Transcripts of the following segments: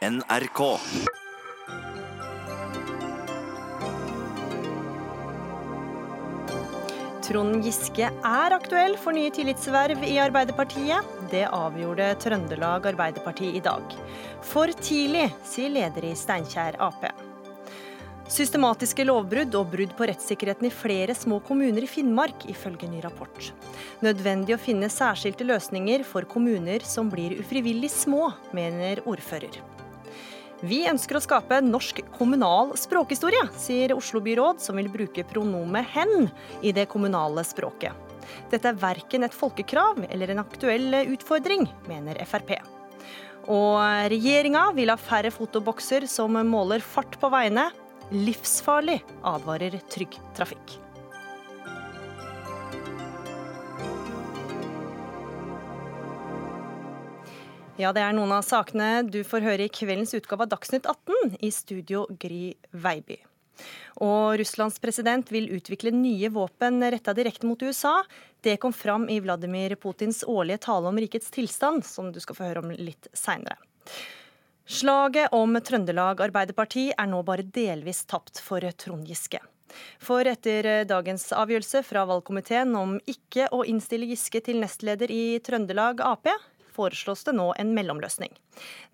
NRK. Trond Giske er aktuell for nye tillitsverv i Arbeiderpartiet. Det avgjorde Trøndelag Arbeiderparti i dag. For tidlig, sier leder i Steinkjer Ap. Systematiske lovbrudd og brudd på rettssikkerheten i flere små kommuner i Finnmark, ifølge ny rapport. Nødvendig å finne særskilte løsninger for kommuner som blir ufrivillig små, mener ordfører. Vi ønsker å skape norsk kommunal språkhistorie, sier Oslo-byråd, som vil bruke pronomet 'hen' i det kommunale språket. Dette er verken et folkekrav eller en aktuell utfordring, mener Frp. Og regjeringa vil ha færre fotobokser som måler fart på veiene. Livsfarlig, advarer Trygg Trafikk. Ja, det er noen av sakene du får høre i kveldens utgave av Dagsnytt 18. I studio Gry Veiby. Og Russlands president vil utvikle nye våpen retta direkte mot USA. Det kom fram i Vladimir Putins årlige tale om rikets tilstand, som du skal få høre om litt seinere. Slaget om Trøndelag Arbeiderparti er nå bare delvis tapt for Trond Giske. For etter dagens avgjørelse fra valgkomiteen om ikke å innstille Giske til nestleder i Trøndelag Ap, foreslås det nå en mellomløsning.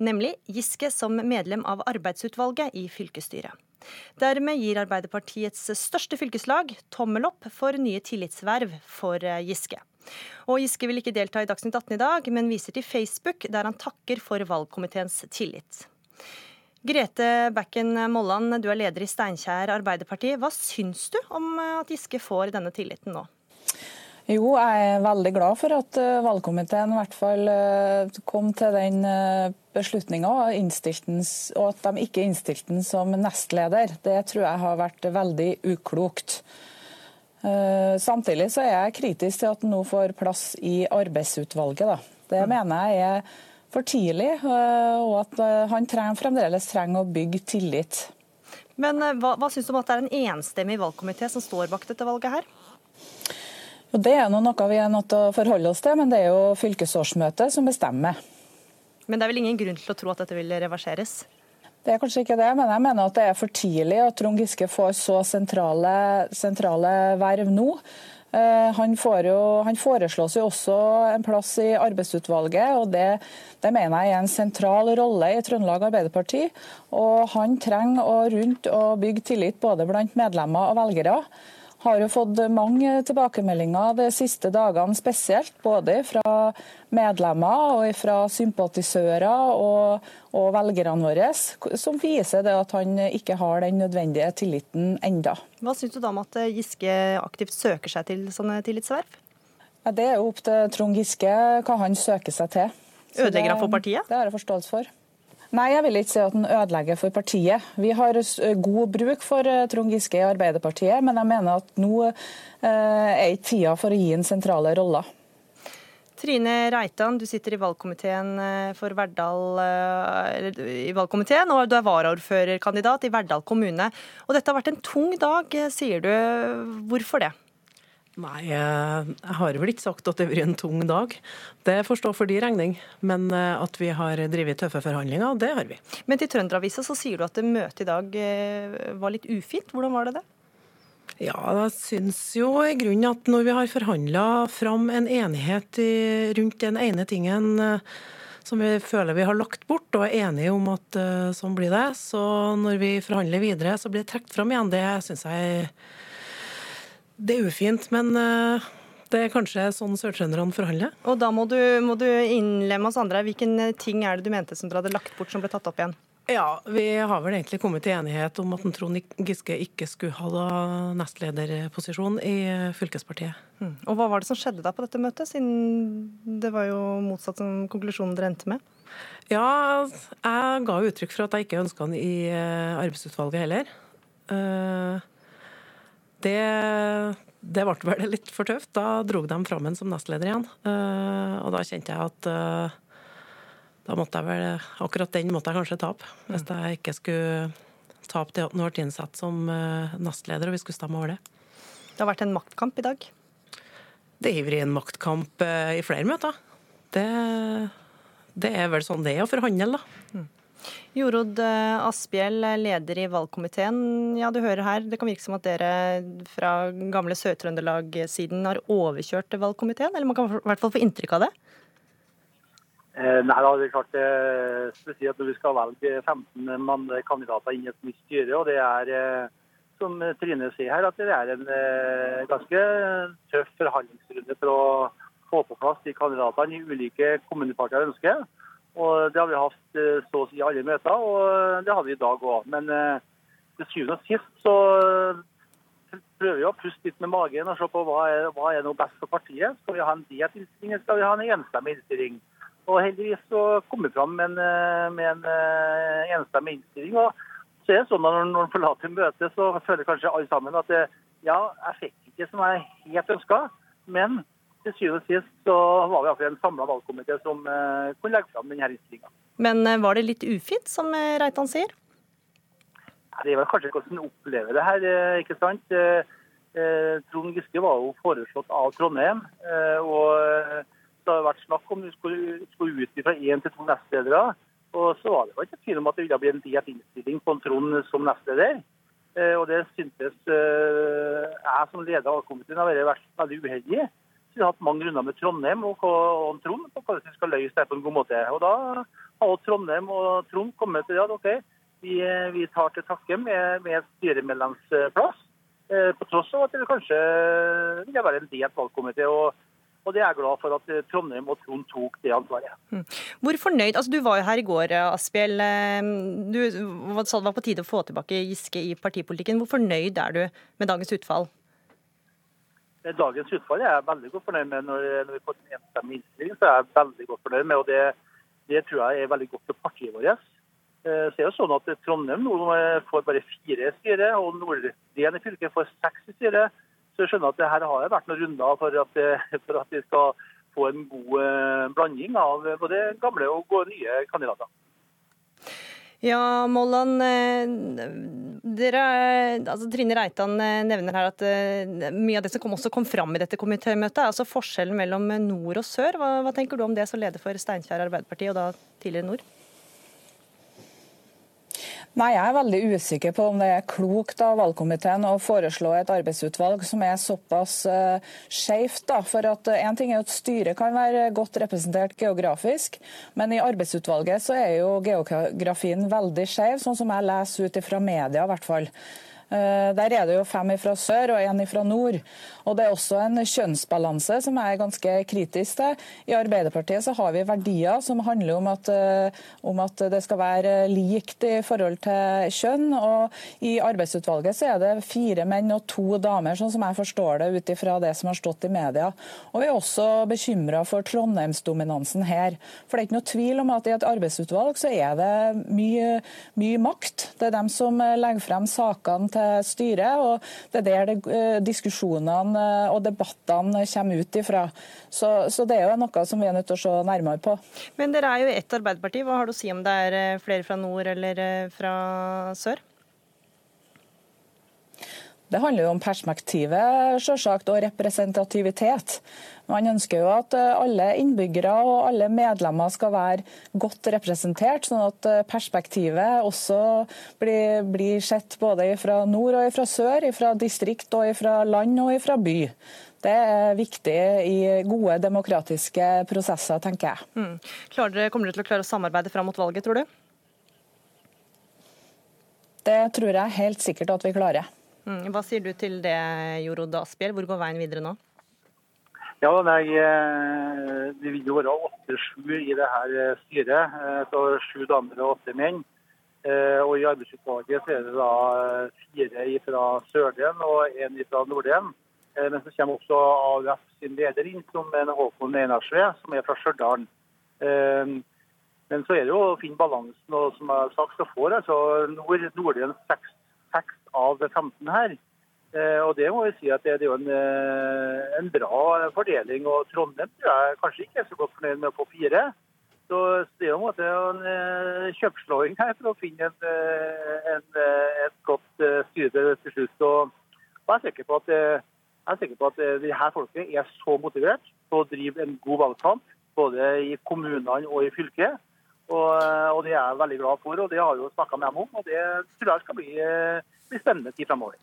Nemlig Giske som medlem av arbeidsutvalget i fylkesstyret. Dermed gir Arbeiderpartiets største fylkeslag tommel opp for nye tillitsverv for Giske. Og Giske vil ikke delta i Dagsnytt 18 i dag, men viser til Facebook, der han takker for valgkomiteens tillit. Grete Bekken Molland, du er leder i Steinkjer Arbeiderparti. Hva syns du om at Giske får denne tilliten nå? Jo, jeg er veldig glad for at eh, valgkomiteen i hvert fall eh, kom til den eh, beslutninga og at de ikke innstilte den som nestleder. Det tror jeg har vært veldig uklokt. Samtidig så er jeg kritisk til at han nå får plass i arbeidsutvalget. Da. Det mm. mener jeg er for tidlig, og at han trenger, fremdeles trenger å bygge tillit. Men hva, hva syns du om at det er en enstemmig valgkomité som står bak dette valget her? Og Det er noe vi er nødt til å forholde oss til, men det er jo fylkesårsmøtet som bestemmer. Men det er vel ingen grunn til å tro at dette vil reverseres? Det er kanskje ikke det, men jeg mener at det er for tidlig at Trond Giske får så sentrale, sentrale verv nå. Eh, han, jo, han, foreslås jo også en plass i arbeidsutvalget, og det, det, mener jeg er en sentral rolle i Trøndelag Arbeiderparti. Og han trenger å rundt og bygge tillit både blant medlemmer og velgere har jo fått mange tilbakemeldinger de siste dagene spesielt. Både fra medlemmer og fra sympatisører og, og velgerne våre, som viser at han ikke har den nødvendige tilliten enda. Hva syns du da om at Giske aktivt søker seg til sånne tillitsverv? Ja, det er jo opp til Trond Giske hva han søker seg til. Ødelegger han for partiet? Det har jeg forståelse for. Nei, jeg vil ikke si at den ødelegger for partiet. Vi har god bruk for Trond Giske i Arbeiderpartiet, men jeg mener at nå er ikke tida for å gi en sentrale roller. Trine Reitan, du sitter i valgkomiteen for Verdal i valgkomiteen, og du er varaordførerkandidat i Verdal kommune. Og dette har vært en tung dag, sier du. Hvorfor det? Nei, eh, jeg har vel ikke sagt at det har vært en tung dag. Det får stå for de regning. Men eh, at vi har drevet tøffe forhandlinger, det har vi. Men til Trønderavisa så sier du at møtet i dag eh, var litt ufint. Hvordan var det det? Ja, jeg syns jo i grunnen at når vi har forhandla fram en enighet rundt den ene tingen som vi føler vi har lagt bort, og er enige om at sånn blir det, så når vi forhandler videre, så blir det trukket fram igjen. Det syns jeg det er ufint, men eh, det er kanskje sånn sørtrønderne forhandler. Og da må du, må du innlemme oss andre. Hvilken ting er det du mente som dere hadde lagt bort, som ble tatt opp igjen? Ja, Vi har vel egentlig kommet til enighet om at Trond Giske ikke skulle ha nestlederposisjon i fylkespartiet. Mm. Og Hva var det som skjedde da på dette møtet, siden det var jo motsatt som konklusjonen dere endte med? Ja, jeg ga uttrykk for at jeg ikke ønska han i eh, arbeidsutvalget heller. Uh, det, det ble vel litt for tøft. Da dro de fram en som nestleder igjen. Uh, og da kjente jeg at uh, da måtte jeg vel Akkurat den måtte jeg kanskje tape. Hvis mm. jeg ikke skulle tape det at han ble innsatt som uh, nestleder, og vi skulle stemme over det. Det har vært en maktkamp i dag? Det har vært en maktkamp i flere møter. Det, det, er vel sånn det er å forhandle, da. Mm. Jorod Asphjell, leder i valgkomiteen. Ja, du hører her, Det kan virke som at dere fra gamle Sør-Trøndelag-siden har overkjørt valgkomiteen? Eller man kan i hvert fall få inntrykk av det? Eh, nei, det er klart det, spesielt når vi skal velge 15 kandidater inn i et nytt styre. og det er eh, som Trine sier her, at det er en eh, ganske tøff forhandlingsrunde for å få på plass de kandidatene i ulike kommunepartier ønsker. Og Det har vi hatt eh, så å si alle møter, og det har vi i dag òg. Men eh, til syvende og sist så prøver vi å puste litt med magen og se på hva er, er noe best for partiet. Skal vi ha en delt innstilling, eller skal vi ha en enstemmig innstilling? Og Heldigvis så kom vi fram med en, med en enstemmig innstilling. og så er det sånn at Når man forlater møtet, så føler kanskje alle sammen at ja, jeg fikk ikke som jeg helt ønska, men til syvende og sist så var vi iallfall en samla valgkomité som eh, kunne legge fram denne innstillinga. Men eh, var det litt ufint, som eh, Reitan sier? Det er vel kanskje hvordan en opplever det her, ikke sant. Eh, Trond Giske var jo foreslått av Trondheim. og Det har vært snakk om du skulle, skulle ut fra én til to nestledere. Og så var det ikke tvil om at det ville bli en delt innstilling på en Trond som nestleder. Og det syntes jeg som leder av komiteen har vært veldig uheldig. Vi har hatt mange runder med Trondheim og, og Trond på hvordan vi skal løse det på en god måte. Og da har Trondheim og Trond kommet til at ok, vi, vi tar til takke med, med styremedlemsplass. Eh, på tross av at det kanskje vil være en delt valgkomité. og og det er jeg glad for at eh, Trondheim og Trond tok det ansvaret. Mm. Hvor fornøyd, altså Du var jo her i går, eh, Asphjell. Eh, du sa det var på tide å få tilbake Giske i partipolitikken. Hvor fornøyd er du med dagens utfall? Dagens utfall er jeg veldig godt fornøyd med. Når, vi får en enstemmig innstilling, så er jeg veldig godt fornøyd med. og det, det tror jeg er veldig godt for partiet vårt. Så er det sånn at Trondheim nå får bare fire i styret, og Nordland i fylket får seks i styret. Så jeg skjønner at det her har vært noen runder for at, for at vi skal få en god eh, blanding av både gamle og nye kandidater. Ja, Molland. Eh, dere, altså Trine Reitan eh, nevner her at mye av det som kom, også kom fram i dette komitémøtet, er altså forskjellen mellom nord og sør. Hva, hva tenker du om det som leder for Steinkjer Arbeiderparti, og da tidligere nord? Nei, Jeg er veldig usikker på om det er klokt av valgkomiteen å foreslå et arbeidsutvalg som er såpass uh, skjevt. For at uh, en ting er at styret kan være godt representert geografisk, men i arbeidsutvalget så er jo geografien veldig skjev, sånn som jeg leser ut fra media i hvert fall. Uh, der er det jo fem fra sør og én fra nord. Og Det er også en kjønnsbalanse som jeg er ganske kritisk til. I Arbeiderpartiet så har vi verdier som handler om at, eh, om at det skal være likt i forhold til kjønn. og I arbeidsutvalget så er det fire menn og to damer, sånn som jeg forstår det ut ifra det som har stått i media. Og Vi er også bekymra for Trondheimsdominansen her. For det er ikke noe tvil om at i et arbeidsutvalg så er det mye, mye makt. Det er dem som legger frem sakene til styret, og det er der det, eh, diskusjonene Eh, og debattene kommer ut ifra. Så, så, det er jo noe som vi er nødt til å se nærmere på. Men dere er jo ett Arbeiderparti. Hva har du å si om det er eh, flere fra nord eller fra sør? Det handler jo om perspektivet selvsagt, og representativitet. Man ønsker jo at alle innbyggere og alle medlemmer skal være godt representert, sånn at perspektivet også blir, blir sett både fra nord og fra sør, fra distrikt og fra land og fra by. Det er viktig i gode demokratiske prosesser, tenker jeg. Mm. Dere, kommer dere til å klare å samarbeide fram mot valget, tror du? Det tror jeg helt sikkert at vi klarer. Mm. Hva sier du til det, Jorod Asphjell? Hvor går veien videre nå? Ja, nei, eh, Det vil jo være åtte-sju i det her eh, styret. Eh, så Sju damer og åtte menn. Og I arbeidsutvalget så er det da fire fra Sørlien og én fra Nordlien. Men så kommer også AUF sin leder inn, som er Håkon Einarsve, som er fra Stjørdal. Men så er det jo å finne balansen. og Som jeg har sagt, så får altså Nord, Nordlien seks av 15 her. Eh, og det må vi si at det, er jo en, eh, en, bra fordeling. Og Trondheim tror jeg kanskje ikke er så godt fornøyd med å få fire. Så det er jo en, måte en eh, kjøpslåing her for å finne en, en, et godt styre til slutt. Og, jeg er sikker på at, jeg er sikker på at de her folket er så motivert på å drive en god valgkamp, både i kommunene og i fylket. Og, og det er jeg veldig glad for, og det har vi jo snakka med dem om. Og det tror jeg skal bli, bli spennende tid framover.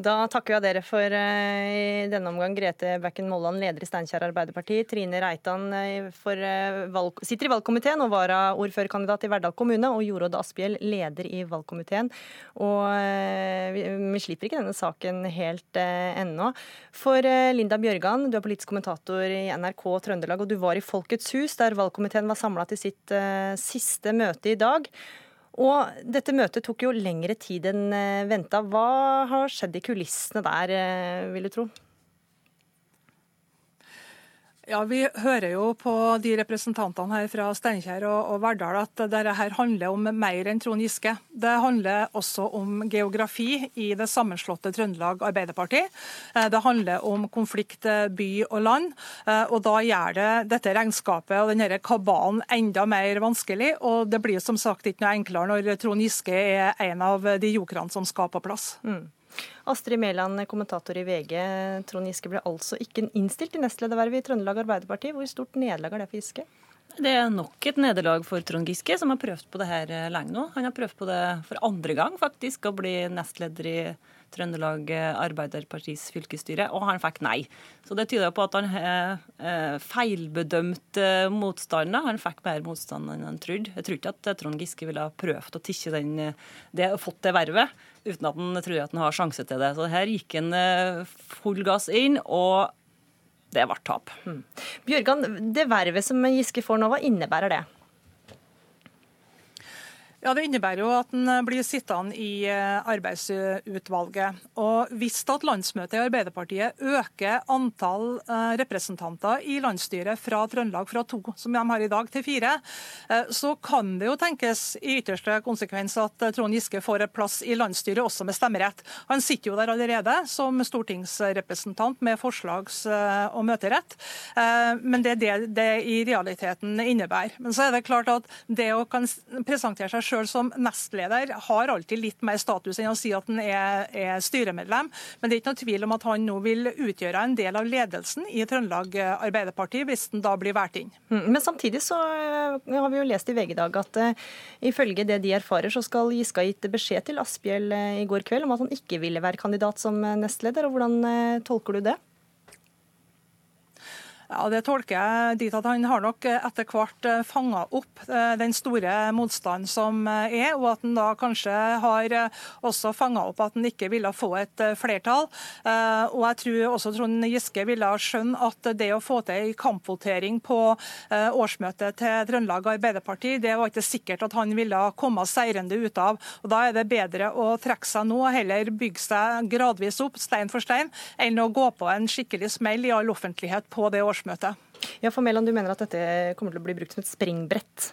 Da takker jeg dere for uh, i denne omgang Grete Bekken Molland, leder i Steinkjer Arbeiderparti. Trine Reitan for, uh, valg, sitter i valgkomiteen og varaordførerkandidat i Verdal kommune. Og Jorodd Asphjell, leder i valgkomiteen. Og vi, vi, slipper ikke denne saken helt ennå. For Linda Bjørgan, du er politisk kommentator i NRK Trøndelag, og du var i Folkets hus, der valgkomiteen var samla til sitt siste møte i dag. Og dette møtet tok jo lengre tid enn eh, venta. Hva har skjedd i kulissene der, eh, vil du tro? Ja, Vi hører jo på de representantene her fra Steinkjer og, og Verdal at dette her handler om mer enn Trond Giske. Det handler også om geografi i det sammenslåtte Trøndelag Arbeiderparti. Eh, det handler om konflikt eh, by og land. Eh, og Da gjør det dette regnskapet og denne kabalen enda mer vanskelig. og Det blir som sagt ikke noe enklere når Trond Giske er en av de jokerne som skal på plass. Mm. Astrid Mæland, kommentator i VG. Trond Giske ble altså ikke innstilt til nestledervervet i Trøndelag Arbeiderparti. Hvor stort nederlag er det for Giske? Det er nok et nederlag for Trond Giske, som har prøvd på det her lenge nå. Han har prøvd på det for andre gang, faktisk, å bli nestleder i Trøndelag Arbeiderpartis fylkesstyre, og han fikk nei. Så det tyder på at han feilbedømte eh, motstanden. Han fikk mer motstand enn han trodde. Jeg tror ikke at Trond Giske ville ha prøvd å tikke den, det, fått det vervet uten at han trodde at han har sjanse til det. Så her gikk han eh, full gass inn, og det ble tap. Mm. Bjørgan, det vervet som Giske får nå, hva innebærer det? Ja, Det innebærer jo at en eh, blir sittende i eh, arbeidsutvalget. Og Hvis at landsmøtet i Arbeiderpartiet øker antall eh, representanter i landsstyret fra Trøndelag fra to, som de har i dag, til fire, så kan det jo tenkes i ytterste konsekvens at Trond Giske får et plass i landsstyret også med stemmerett. Han sitter jo der allerede som stortingsrepresentant med forslags- og møterett. Men det er det det i realiteten innebærer. Men så er det klart at det å kan presentere seg sjøl som nestleder har alltid litt mer status enn å si at han er, er, styremedlem. Men det er ikke noe tvil om at han nå vil utgjøre en del av ledelsen i Trøndelag Arbeiderparti, hvis han da blir valgt inn. Mm, men samtidig så eh, har vi jo lest i VG i dag at uh, ifølge det de erfarer, så skal Giske ha gitt beskjed til Asphjell uh, i går kveld om at han ikke ville være kandidat som nestleder. og Hvordan tolker du det? Ja, Det tolker jeg dit at han har nok etter hvert eh, fanga opp eh, den store motstanden som eh, er, og at han da kanskje har også fanga opp at han ikke ville få et flertall. Og jeg tror også Trond Giske ville skjønne at det å få til en kampvotering på årsmøtet til Trøndelag Arbeiderparti, det var ikke sikkert at han ville komme seirende ut av. Og Da er det bedre å trekke seg nå, heller bygge seg gradvis opp, stein for stein, enn å gå på en skikkelig smell i all offentlighet på det årsmøtet årsmøte. Ja, for Mæland, du mener at dette kommer til å bli brukt som et springbrett?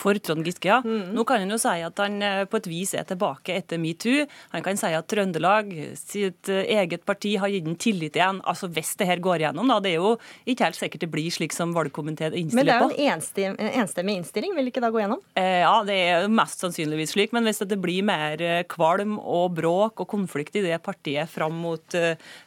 For Trond Giske, ja. Mm. Nå kan han jo si at han eh, på et vis er tilbake etter metoo. Han kan si at Trøndelag, sitt eh, eget parti, har gitt ham tillit igjen. Altså Hvis det her går igjennom, da. Det er jo ikke helt sikkert det blir slik som valgkomiteen innstiller på. Men det er jo en enstemmig innstilling, vil ikke da gå gjennom? Eh, ja, det er mest sannsynligvis slik. Men hvis det blir mer eh, kvalm og bråk og konflikt i det partiet fram mot,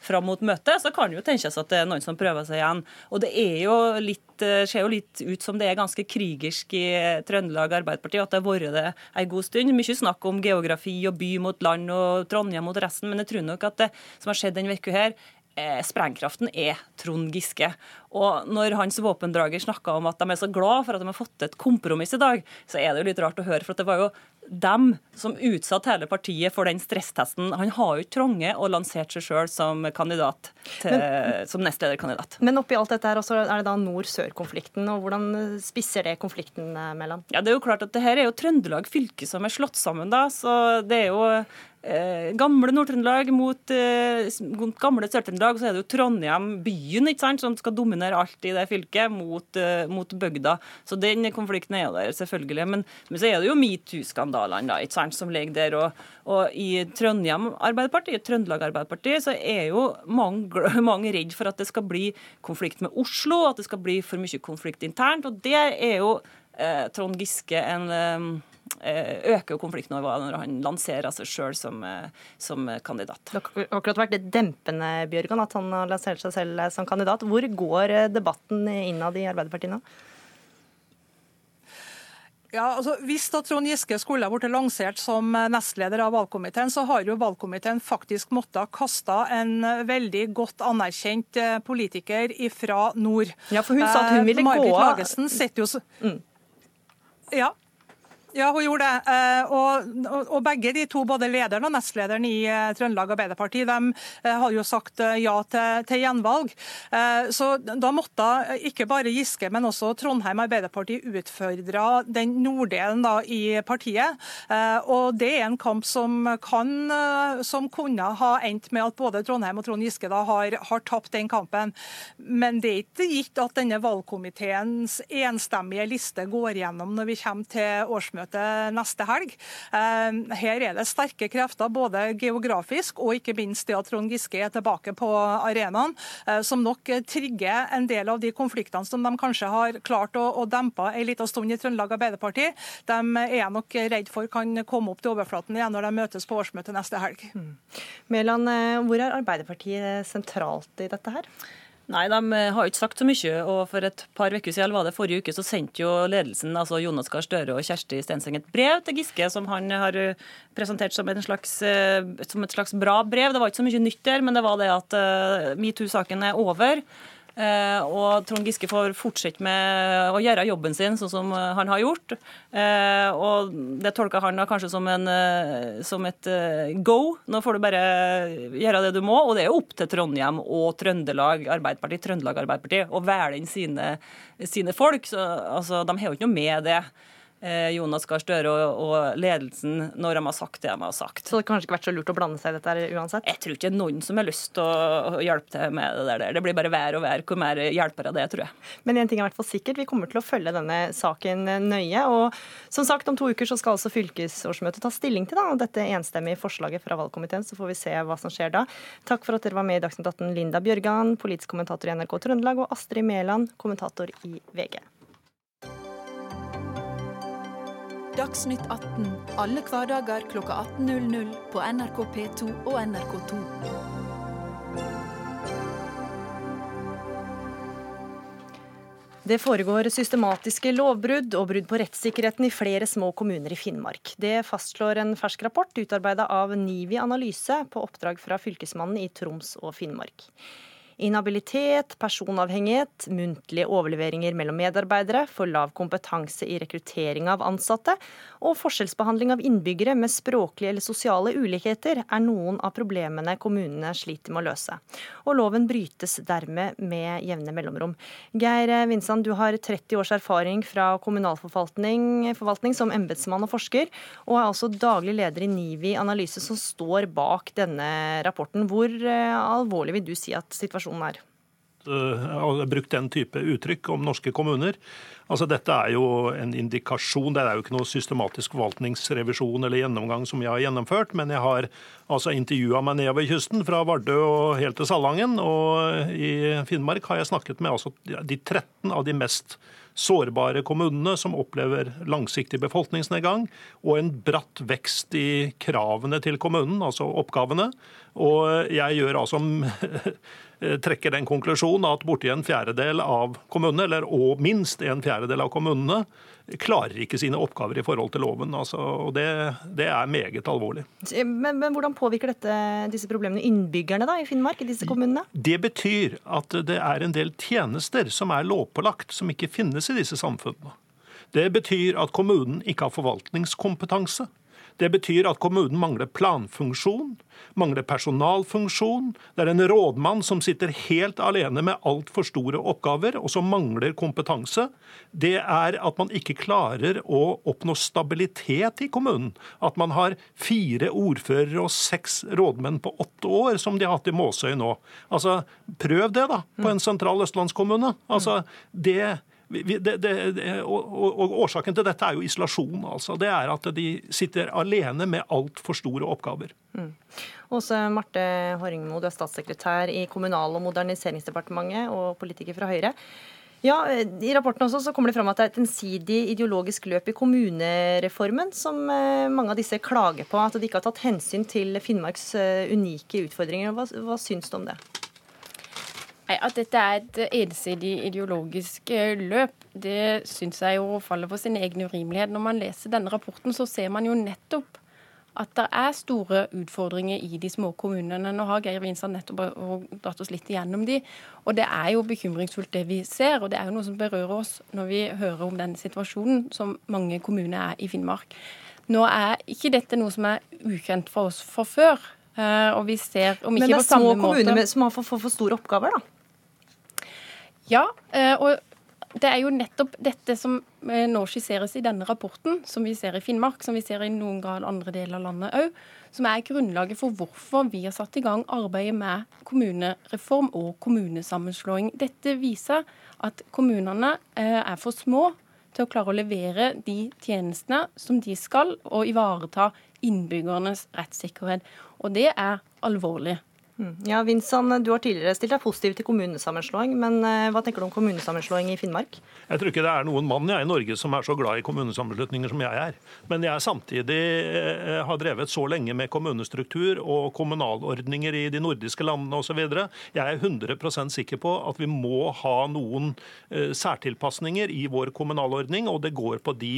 fram mot møtet, så kan det jo tenkes at det er noen som prøver seg igjen. Og det er jo litt, ser jo litt ut som det er ganske krigersk i Trøndelag Trøndelag Arbeiderparti at det har vært det en god stund. Mye snakk om geografi og by mot land og Trondheim mot resten, men jeg tror nok at det som har skjedd denne uka her, eh, sprengkraften er Trond Giske. Og når hans våpendrager snakka om at de er så glad for at de har fått et kompromiss i dag, så er det jo litt rart å høre. For det var jo dem som utsatte hele partiet for den stresstesten. Han har jo ikke trange og lansert seg sjøl som kandidat til, men, som nestlederkandidat. Men oppi alt dette her også er det da nord-sør-konflikten, og hvordan spisser det konflikten eh, mellom? Ja, det er jo klart at det her er jo Trøndelag fylke som er slått sammen, da, så det er jo eh, gamle Nord-Trøndelag mot eh, gamle Sør-Trøndelag, så er det jo Trondheim, byen, ikke sant, som skal dominere alt i det fylket, mot, eh, mot bygda. Så den konflikten er der, selvfølgelig. Men, men så er det jo metoo-skandalene ikke sant, som ligger der. Og, og i Trondheim Arbeiderparti, Trøndelag Arbeiderparti, så er jo mange, mange redd for at det skal bli konflikt med Oslo, at det skal bli for mye konflikt internt. Og det er jo eh, Trond Giske en Eh, øker jo konfliktnivået når han lanserer seg sjøl som, eh, som, kandidat. Det har akkurat vært litt dempende Bjørgan, at han har lansert seg selv som kandidat. Hvor går eh, debatten innad i Arbeiderpartiet nå? Ja, altså Hvis da Trond Giske skulle ha blitt lansert som nestleder av valgkomiteen, så har jo valgkomiteen faktisk måttet kaste en veldig godt anerkjent eh, politiker fra nord. Ja, for hun sa at hun ville gå av. Margit Lagesen sitter jo så... Mm. Ja, ja, hun gjorde det. Eh, og, og, begge de to, både lederen og nestlederen i eh, Trøndelag Arbeiderparti, de eh, har jo sagt ja til, til, gjenvalg. Så da måtte ikke bare Giske, men også Trondheim Arbeiderparti utfordre den norddelen da, i partiet. Og det er en kamp som, kan, som kunne ha endt med at både Trondheim og Trond Giske da har, har tapt den kampen. Men det er ikke gitt at denne valgkomiteens enstemmige liste går gjennom når vi kommer til årsmøtet landsmøte neste helg. Eh, her er det sterke krefter, både geografisk og ikke minst det at Trond Giske er tilbake på arenaen, eh, som nok trigger en del av de konfliktene som de kanskje har klart å, dempe en liten stund i Trøndelag Arbeiderparti. De er nok redd for kan komme opp til overflaten igjen når de møtes på årsmøtet neste helg. Mm. Mæland, eh, hvor er Arbeiderpartiet sentralt i dette her? Nei, de eh, har ikke sagt så mye. og For et par uker siden var det forrige uke, så sendte jo ledelsen, altså Jonas Gahr Støre og Kjersti Stenseng, et brev til Giske som han har eh, presentert som, slags, eh, som et slags bra brev. Det var ikke så mye nytt der, men det var det at metoo-saken er over. Eh, og Trond Giske får fortsette med å gjøre jobben sin sånn som han har gjort. Eh, og det tolker han da kanskje som, en, eh, som et go. Nå får du bare gjøre det du må. Og det er opp til Trondheim og Trøndelag Arbeiderparti, Trøndelag Arbeiderparti å velge inn sine, sine folk. Så, altså, de har jo ikke noe med det. Eh, Jonas Gahr Støre og, og, ledelsen når de har sagt det de har sagt. Så det har kanskje ikke vært så lurt å blande seg i dette uansett? Jeg tror ikke noen som har lyst til å hjelpe til med det der. Det blir bare vær og vær hvor mer hjelper av det, tror jeg. Men en ting er i hvert fall sikkert, vi kommer til å følge denne saken nøye. Og som sagt, om to uker så skal altså fylkesårsmøtet ta stilling til da, dette enstemmige forslaget fra valgkomiteen. Så får vi se hva som skjer da. Takk for at dere var med i Dagsnytt 18, Linda Bjørgan, politisk kommentator i NRK Trøndelag, og Astrid Mæland, kommentator i VG. Dagsnytt 18 alle hverdager kl 18.00 på NRK P2 og NRK2. Det foregår systematiske lovbrudd og brudd på rettssikkerheten i flere små kommuner i Finnmark. Det fastslår en fersk rapport utarbeida av Nivi Analyse på oppdrag fra Fylkesmannen i Troms og Finnmark. Inhabilitet, personavhengighet, muntlige overleveringer mellom medarbeidere, for lav kompetanse i rekruttering av ansatte og forskjellsbehandling av innbyggere med språklige eller sosiale ulikheter er noen av problemene kommunene sliter med å løse. Og loven brytes dermed med jevne mellomrom. Geir Vinsand, du har 30 års erfaring fra kommunalforvaltning forvaltning som embetsmann og forsker, og er altså daglig leder i NIVI Analyse, som står bak denne rapporten. Hvor eh, alvorlig vil du si at situasjonen situasjonen er? har brukt den type uttrykk om norske kommuner. Altså Dette er jo en indikasjon. Det er jo ikke noe systematisk forvaltningsrevisjon eller gjennomgang som jeg har gjennomført, men jeg har altså intervjua meg nedover kysten, fra Vardø og helt til Salangen. Og i Finnmark har jeg snakket med altså de 13 av de mest sårbare kommunene som opplever langsiktig befolkningsnedgang og en bratt vekst i kravene til kommunen, altså oppgavene. Og jeg gjør altså trekker den konklusjonen at borti en fjerdedel av kommunene, eller og minst en fjerdedel av kommunene, klarer ikke sine oppgaver i forhold til loven. Altså, og det, det, er meget alvorlig. Men, men hvordan påvirker dette, disse problemene innbyggerne da, i Finnmark? i disse kommunene? Det betyr at det er en del tjenester som er lovpålagt, som ikke finnes i disse samfunnene. Det betyr at kommunen ikke har forvaltningskompetanse. Det betyr at kommunen mangler planfunksjon, mangler personalfunksjon. Det er en rådmann som sitter helt alene med altfor store oppgaver, og som mangler kompetanse. Det er at man ikke klarer å oppnå stabilitet i kommunen. At man har fire ordførere og seks rådmenn på åtte år, som de har hatt i Måsøy nå. Altså, Prøv det, da, på en sentral østlandskommune. Altså, det det, det, det, og, og, Årsaken til dette er jo isolasjon. altså. Det er at de sitter alene med altfor store oppgaver. Mm. Også Marte Horringmo, du er statssekretær i Kommunal- og moderniseringsdepartementet og politiker fra Høyre. Ja, I rapporten også så kommer det fram at det er et ensidig ideologisk løp i kommunereformen som eh, mange av disse klager på. At de ikke har tatt hensyn til Finnmarks eh, unike utfordringer. Hva, hva syns du om det? At dette er et ensidig ideologisk eh, løp, det syns jeg jo faller på sin egen urimelighet. Når man leser denne rapporten, så ser man jo nettopp at det er store utfordringer i de små kommunene. Nå har Geir Winstad nettopp dratt oss litt igjennom de, og det er jo bekymringsfullt det vi ser. Og det er jo noe som berører oss når vi hører om den situasjonen som mange kommuner er i Finnmark. Nå er ikke dette noe som er ukjent for oss fra før. Eh, og vi ser om ikke på samme måte Men det er små kommuner som har for, for, for store oppgaver, da? Ja, eh, og det er jo nettopp dette som eh, nå skisseres i denne rapporten, som vi ser i Finnmark, som vi ser i noen grad andre deler av landet òg, som er grunnlaget for hvorfor vi har satt i gang arbeidet med kommunereform og kommunesammenslåing. Dette viser at kommunene eh, er for små til å klare å levere de tjenestene som de skal, og ivareta innbyggernes rettssikkerhet. Og det er alvorlig. Mm. Ja, Vinsson, Du har tidligere stilt deg positiv til kommunesammenslåing, men eh, hva tenker du om kommunesammenslåing i Finnmark? Jeg tror ikke det er noen mann jeg, i Norge som er så glad i kommunesammenslutninger som jeg er. Men jeg samtidig eh, har drevet så lenge med kommunestruktur og kommunalordninger i de nordiske landene osv. Jeg er 100% sikker på at vi må ha noen eh, særtilpasninger i vår kommunalordning, og det går på de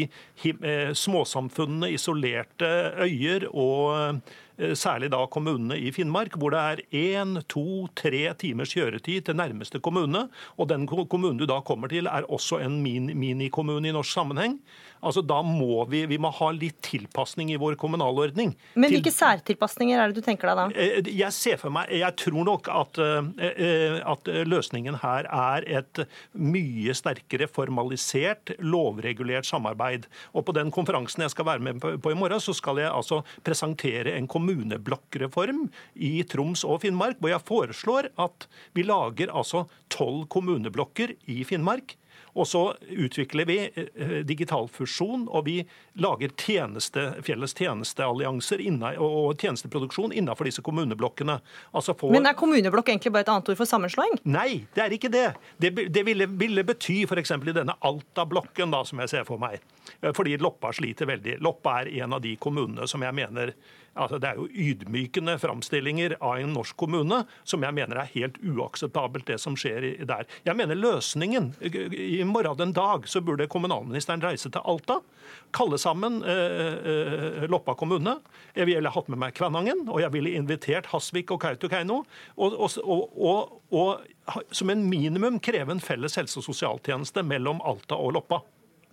småsamfunnene, isolerte øyer og Eh, særlig da kommunene i Finnmark, hvor det er én, to, tre timers kjøretid til nærmeste kommune. Og den kommunen du da kommer til, er også en minikommune i norsk sammenheng. Altså, Da må vi, vi må ha litt tilpasning i vår kommunalordning. Men hvilke til... særtilpasninger er det du tenker deg da? Eh, jeg ser for meg, jeg tror nok at, eh, at løsningen her er et mye sterkere formalisert, lovregulert samarbeid. Og På den konferansen jeg skal være med på i morgen, så skal jeg altså presentere en kommuneblokkreform i Troms og Finnmark, hvor jeg foreslår at vi lager altså tolv kommuneblokker i Finnmark og så utvikler vi eh, digital fusjon, og vi lager tjeneste, felles tjenesteallianser og tjenesteproduksjon innenfor disse kommuneblokkene. Altså for... Men er kommuneblokk egentlig bare et annet ord for sammenslåing? Nei, det er ikke det. Det, det ville, ville, bety f.eks. i denne Alta-blokken, som jeg ser for meg. Eh, fordi Loppa sliter veldig. Loppa er en av de kommunene som jeg mener Altså, det er jo ydmykende framstillinger av en norsk kommune som jeg mener er helt uakseptabelt, det som skjer der. Jeg mener løsningen I morgen den dag så burde kommunalministeren reise til Alta, kalle sammen eh, eh, Loppa kommune. Jeg ville hatt med meg Kvænangen, og jeg ville invitert Hasvik og Kautokeino. Og, og, og, og som en minimum kreve en felles helse- og sosialtjeneste mellom Alta og Loppa.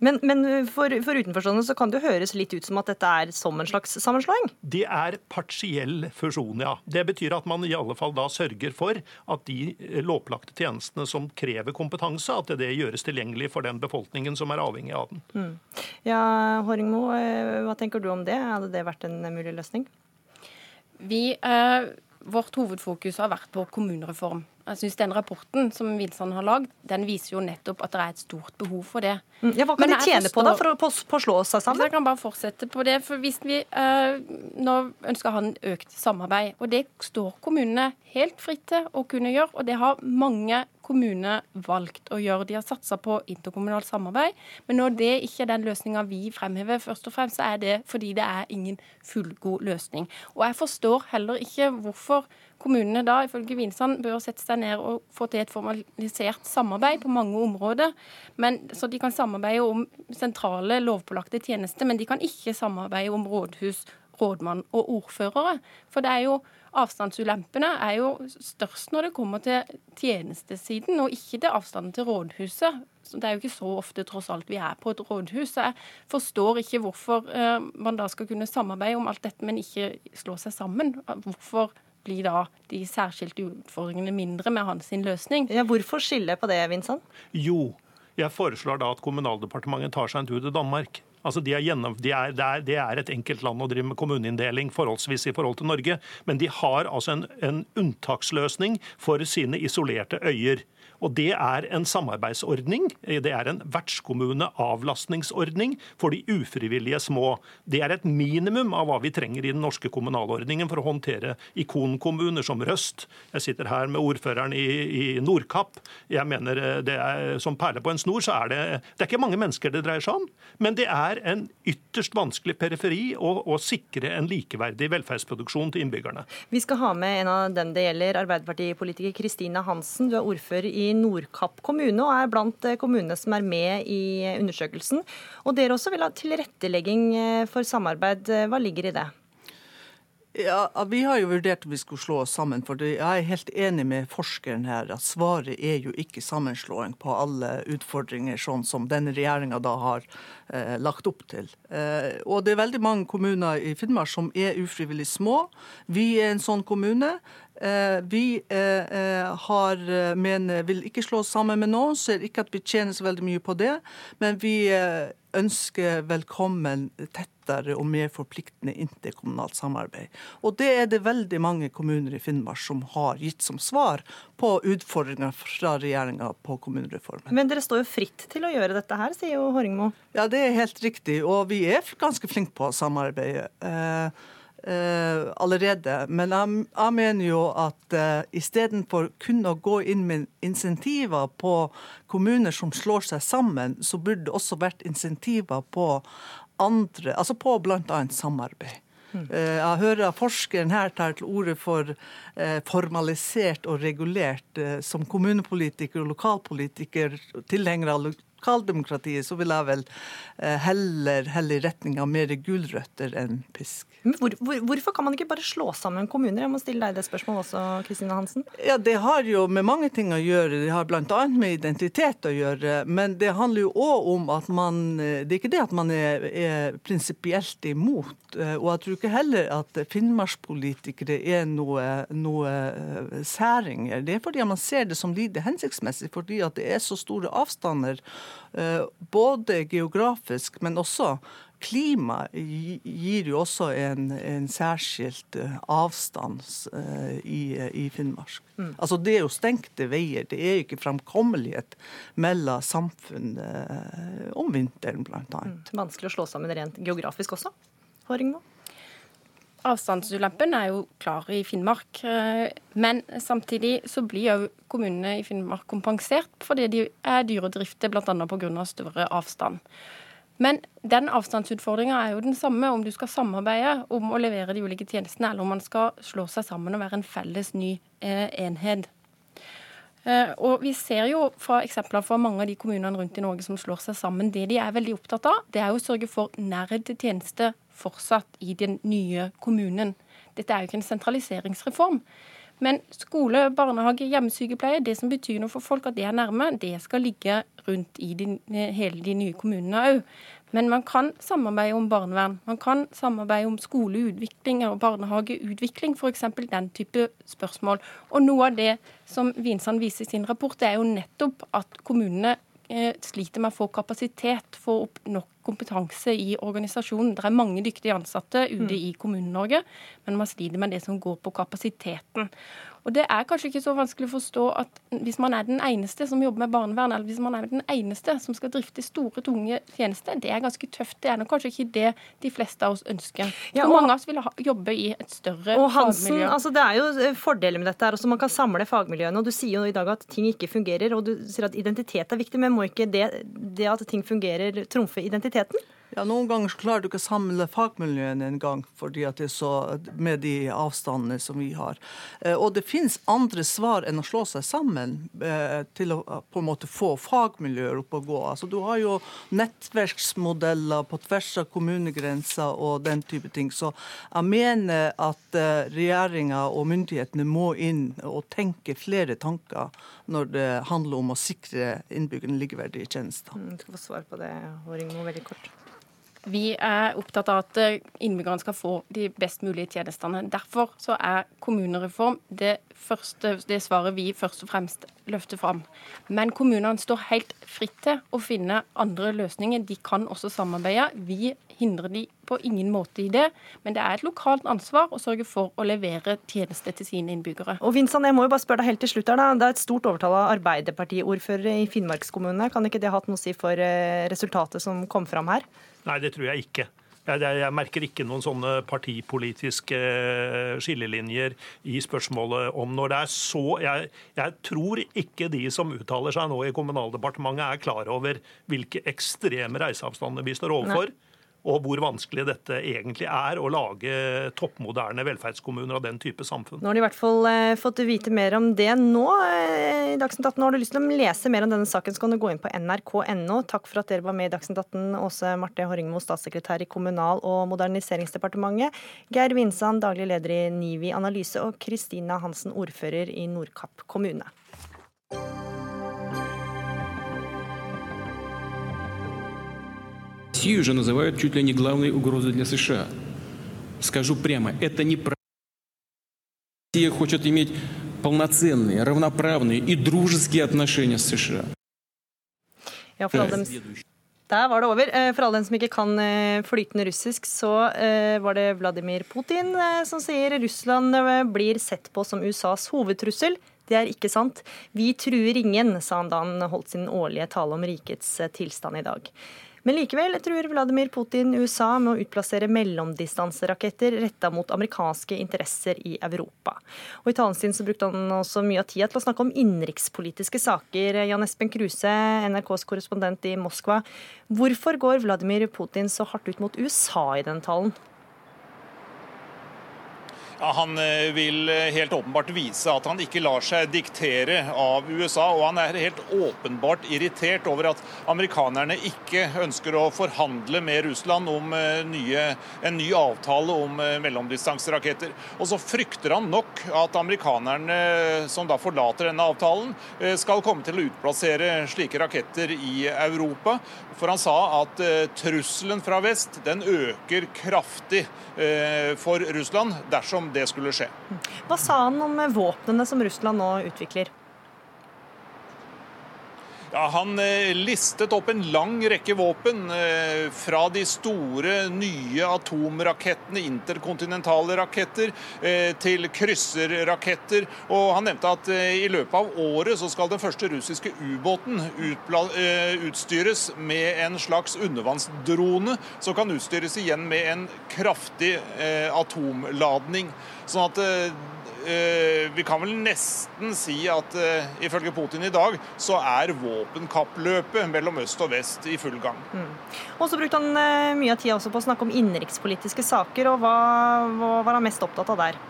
Men, men for, for, utenforstående så kan det jo høres litt ut som at dette er som en slags sammenslåing? Det er partiell fusjon, ja. Det betyr at man i alle fall da sørger for at de eh, lovpålagte tjenestene som krever kompetanse, at det gjøres tilgjengelig for den befolkningen som er avhengig av den. Mm. Ja, Håringmo, eh, hva tenker du om det? Hadde det vært en mulig løsning? Vi, eh, vårt hovedfokus har vært på kommunereform. Jeg synes Den rapporten som Vilsand har lagd, den viser jo nettopp at det er et stort behov for det. Mm. Ja, Hva kan Men de tjene forstår, på da, for å på, på slå seg sammen? Jeg kan bare fortsette på det. for hvis vi øh, Nå ønsker han økt samarbeid. Og det står kommunene helt fritt til å kunne gjøre. Og det har mange kommuner valgt å gjøre. De har satsa på interkommunalt samarbeid. Men når det ikke er den løsninga vi fremhever, først og fremst, så er det fordi det er ingen fullgod løsning. Og jeg forstår heller ikke hvorfor kommunene da, ifølge Vinsand, bør sette seg ned og få til et formalisert samarbeid på mange områder. Men, så de kan samarbeide om sentrale lovpålagte tjenester, men de kan ikke samarbeide om rådhus, rådmann og ordførere. For det er jo avstandsulempene er jo størst når det kommer til tjenestesiden, og ikke til avstanden til rådhuset. Så det er jo ikke så ofte tross alt vi er på et rådhus. Jeg forstår ikke hvorfor eh, man da skal kunne samarbeide om alt dette, men ikke slå seg sammen. Hvorfor blir da de særskilte utfordringene mindre med hans løsning. Ja, hvorfor skille på det, Vinson? Jo, jeg foreslår da at Kommunaldepartementet tar seg en tur til Danmark. Altså de er gjennom, de er, det, er, det, er, et enkelt land å drive med kommuneinndeling forholdsvis i forhold til Norge, men de har altså en, en unntaksløsning for sine isolerte øyer. Og Det er en samarbeidsordning. Det er en vertskommuneavlastningsordning for de ufrivillige små. Det er et minimum av hva vi trenger i den norske kommunalordningen for å håndtere ikonkommuner som Røst. Jeg sitter her med ordføreren i, i Nordkapp. Jeg mener eh, er Som perle på en snor så er det Det er ikke mange mennesker det dreier seg om, men det er en ytterst vanskelig periferi å, å sikre en likeverdig velferdsproduksjon til innbyggerne. Vi skal ha med en av dem det gjelder, Arbeiderpartipolitiker Kristina Hansen. Du er ordfører i Nordkapp kommune og er blant eh, kommunene som er med i undersøkelsen. Og dere også vil ha tilrettelegging eh, for samarbeid. Hva ligger i det? Ja, Vi har jo vurdert om vi skulle slå oss sammen. for Jeg er helt enig med forskeren her at svaret er jo ikke sammenslåing på alle utfordringer, sånn som denne regjeringa da har eh, lagt opp til. Eh, og det er veldig mange kommuner i Finnmark som er ufrivillig små. Vi er en sånn kommune. Eh, vi eh, eh, har, mener, vil ikke slå oss sammen med noen, ser ikke at vi tjener så veldig mye på det. Men vi ønsker velkommen tettere og mer forpliktende interkommunalt samarbeid. Og det er det veldig mange kommuner i Finnmark som har gitt som svar på utfordringer fra regjeringa på kommunereformen. Men dere står jo fritt til å gjøre dette her, sier jo Horringmo. Ja, det er helt riktig. Og vi er ganske flinke på å samarbeide. Eh, Uh, allerede. Men jeg, jeg, mener jo at uh, istedenfor kun å gå inn med insentiver på kommuner som slår seg sammen, så burde det også vært insentiver på andre, altså på bl.a. samarbeid. Mm. Uh, jeg hører forskeren her tar til orde for uh, formalisert og regulert. som kommunepolitiker og lokalpolitiker, tilhenger av lokaldemokratiet, så vil jeg vel eh, heller helle i retning av mer gulrøtter enn pisk. Hvor, hvor, hvorfor kan man ikke bare slå sammen kommuner? Jeg må stille deg det spørsmålet også, Kristine Hansen. Ja, Det har jo med mange ting å gjøre. Det har bl.a. med identitet å gjøre. Men det handler jo òg om at man Det er ikke det at man er, er prinsipielt imot. Eh, og jeg tror ikke heller at finnmarkspolitikere er noe, noe eh, særinger. Det er fordi man ser det som lite hensiktsmessig, fordi at det er så store avstander. Eh, både geografisk, men også klima gir jo også en, en særskilt eh, avstand eh, i, i Finnmark. Mm. Altså Det er jo stengte veier. Det er jo ikke framkommelighet mellom samfunn om vinteren, bl.a. Mm. Vanskelig å slå sammen rent geografisk også? Håringmo? Avstandsulempen er jo klar i Finnmark. Eh, men samtidig så blir jo kommunene i Finnmark kompensert fordi de er dyre å drifte, bl.a. pga. større avstand. Men den avstandsutfordringa er jo den samme om du skal samarbeide om å levere de ulike tjenestene, eller om man skal slå seg sammen og være en felles ny eh, enhet. Eh, og Vi ser jo fra eksempler fra mange av de kommunene rundt i Norge som slår seg sammen, det de er veldig opptatt av, det er å sørge for nærhet til tjeneste fortsatt i den nye kommunen. Dette er jo ikke en sentraliseringsreform. Men skole, barnehage, hjemmesykepleie, det som betyr noe for folk at det er nærme, det skal ligge rundt i de, hele de nye kommunene òg. Men man kan samarbeide om barnevern. Man kan samarbeide om skoleutvikling og barnehageutvikling, f.eks. den type spørsmål. Og noe av det som Vinsand viser i sin rapport, det er jo nettopp at kommunene Eh, sliter med å få kapasitet, få opp nok kompetanse i organisasjonen. Det er mange dyktige ansatte ute mm. i Kommune-Norge, men man sliter med det som går på kapasiteten. Og Det er kanskje ikke så vanskelig å forstå at hvis man er den eneste som jobber med barnevern, eller hvis man er den eneste som skal drifte store, tunge tjenester, det er ganske tøft. Det er nok kanskje ikke det de fleste av oss ønsker. Ja, og, mange av oss vil ha, jobbe i et større og Hansen, fagmiljø. Altså det er jo eh, fordeler med dette. her, også Man kan samle fagmiljøene. og Du sier jo i dag at ting ikke fungerer, og du sier at identitet er viktig, men må ikke det, det at ting fungerer, trumfe identiteten? Ja, Noen ganger klarer du ikke å samle fagmiljøene en gang, fordi at det så, med de avstandene som vi har. Eh, og det finnes andre svar enn å slå seg sammen eh, til å på en måte få fagmiljøer opp å gå. Altså, du har jo nettverksmodeller på tvers av kommunegrenser og den type ting. Så jeg mener at eh, regjeringa og myndighetene må inn og tenke flere tanker når det handler om å sikre innbyggerne likeverdige tjenester. Mm, du skal få svar på det, Håringmo, veldig kort. Vi er opptatt av at eh, innbyggerne skal få de best mulige tjenestene. Derfor så er kommunereform det, første, det svaret vi først og fremst løfter fram. Men kommunene står helt fritt til å finne andre løsninger. De kan også samarbeide. Vi hindrer de på ingen måte i det. Men det er et lokalt ansvar å sørge for å levere tjenester til sine innbyggere. Og Vincent, jeg må jo bare spørre deg helt til slutt her da. Det er et stort overtall av Arbeiderpartiordførere i Finnmarkskommunene. Kan ikke det ha hatt noe å si for eh, resultatet som kom fram her? Nei, det tror jeg ikke. Jeg, jeg, merker ikke noen sånne partipolitiske eh, skillelinjer i spørsmålet om når det er så jeg, jeg, tror ikke de som uttaler seg nå i Kommunaldepartementet er klar over hvilke ekstreme reiseavstander vi står overfor. Nei og hvor vanskelig dette egentlig er å lage toppmoderne velferdskommuner av den type samfunn. Nå har de i hvert fall eh, fått vite mer om det nå. Eh, i Dagsnytt 18 har du lyst til å lese mer om denne saken, så kan du gå inn på nrk.no. Takk for at dere var med i Dagsnytt 18, Åse Marte Horringmo, statssekretær i Kommunal- og moderniseringsdepartementet, Geir Vinsand, daglig leder i NIVI Analyse, og Kristina Hansen, ordfører i Nordkapp kommune. Россию же называют чуть ли не главной угрозой для США. Скажу прямо, это не про... Россия хочет иметь полноценные, равноправные и дружеские отношения с США. Ja, for alle dem, der var det over. Eh, for alle dem som ikke kan eh, flytende russisk, så eh, var det Vladimir Putin som sier Russland blir sett på som USAs hovedtrussel. Det er ikke sant. Vi truer ingen, sa han da han holdt sin årlige tale om rikets tilstand i dag. Men likevel truer Vladimir Putin USA med å utplassere mellomdistanseraketter retta mot amerikanske interesser i Europa. Og I talen sin så brukte han også mye av tida til å snakke om innenrikspolitiske saker. Jan Espen Kruse, NRKs korrespondent i Moskva. Hvorfor går Vladimir Putin så hardt ut mot USA i den talen? Han eh, vil eh, helt åpenbart vise at han ikke lar seg diktere av USA. Og han er helt åpenbart irritert over at amerikanerne ikke ønsker å forhandle med Russland om eh, nye, en ny avtale om mellomdistanseraketter. Og så frykter han nok at amerikanerne som da forlater denne avtalen, skal komme til å utplassere slike raketter i Europa. For han sa at trusselen fra vest den øker kraftig for Russland dersom det skulle skje. Hva sa han om våpnene som Russland nå utvikler? Ja, Han eh, listet opp en lang rekke våpen. Eh, fra de store, nye atomrakettene, interkontinentale raketter, eh, til krysserraketter. Og han nevnte at i løpet av året så skal den første russiske ubåten utstyres med en slags undervannsdrone, som kan utstyres igjen med en kraftig atomladning. Sånn at vi kan vel nesten si at uh, ifølge Putin i dag, så er våpenkappløpet mellom øst og vest i full gang. Mm. Og så brukte han uh, mye av tida på å snakke om innenrikspolitiske saker, og hva, hva var han mest opptatt av der?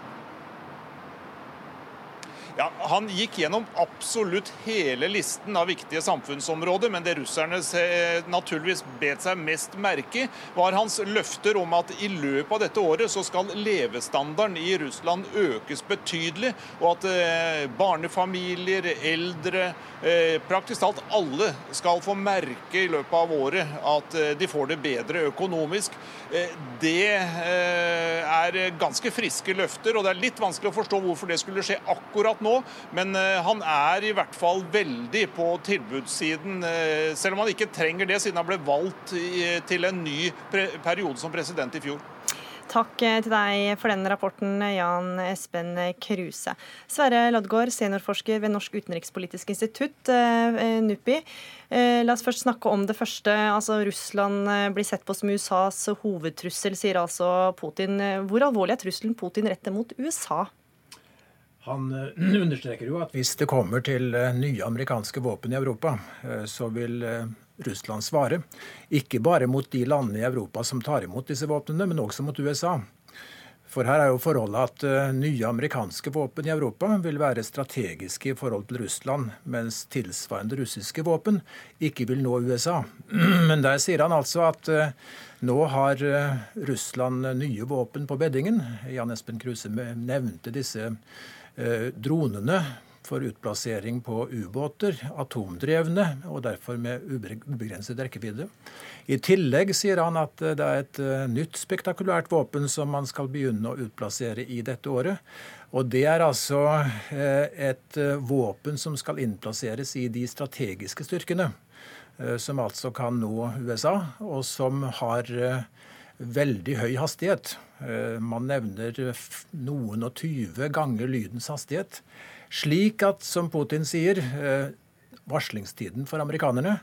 Ja, Han gikk gjennom absolutt hele listen av viktige samfunnsområder, men det russerne naturligvis bet seg mest merke var hans løfter om at i løpet av dette året så skal levestandarden i Russland økes betydelig, og at eh, barnefamilier, eldre, eh, praktisk talt alle skal få merke i løpet av året at eh, de får det bedre økonomisk. Det er ganske friske løfter, og det er litt vanskelig å forstå hvorfor det skulle skje akkurat nå nå. Men eh, han er i hvert fall veldig på tilbudssiden, eh, selv om han ikke trenger det, siden han ble valgt til en ny periode som president i fjor. Takk eh, til deg for den rapporten, Jan Espen Kruse. Sverre Loddgaard, seniorforsker ved Norsk utenrikspolitisk institutt, NUPI. La oss først snakke om det første. Altså, Russland blir sett på som USAs hovedtrussel, sier altså Putin. Hvor alvorlig er trusselen Putin retter mot USA? Han eh, understreker jo at hvis det kommer til eh, nye amerikanske våpen i Europa, eh, så vil Russland svare. Ikke bare mot de landene i Europa som tar imot disse våpnene, men også mot USA. For her er jo forholdet at nye amerikanske våpen i Europa vil være strategiske i forhold til Russland, mens tilsvarende russiske våpen ikke vil nå USA. Men der sier han altså at nå har Russland nye våpen på beddingen. Jan Espen Kruse nevnte disse Eh, dronene for utplassering på ubåter, atomdrevne og derfor med ubegrenset rekkevidde. I tillegg sier han at det er et eh, nytt spektakulært våpen som man skal begynne å utplassere i dette året. Og det er altså eh, et våpen som skal innplasseres i de strategiske styrkene. Som altså kan nå USA, og som har veldig høy hastighet. Man nevner noen og tyve ganger lydens hastighet. Slik at, som Putin sier, varslingstiden for amerikanerne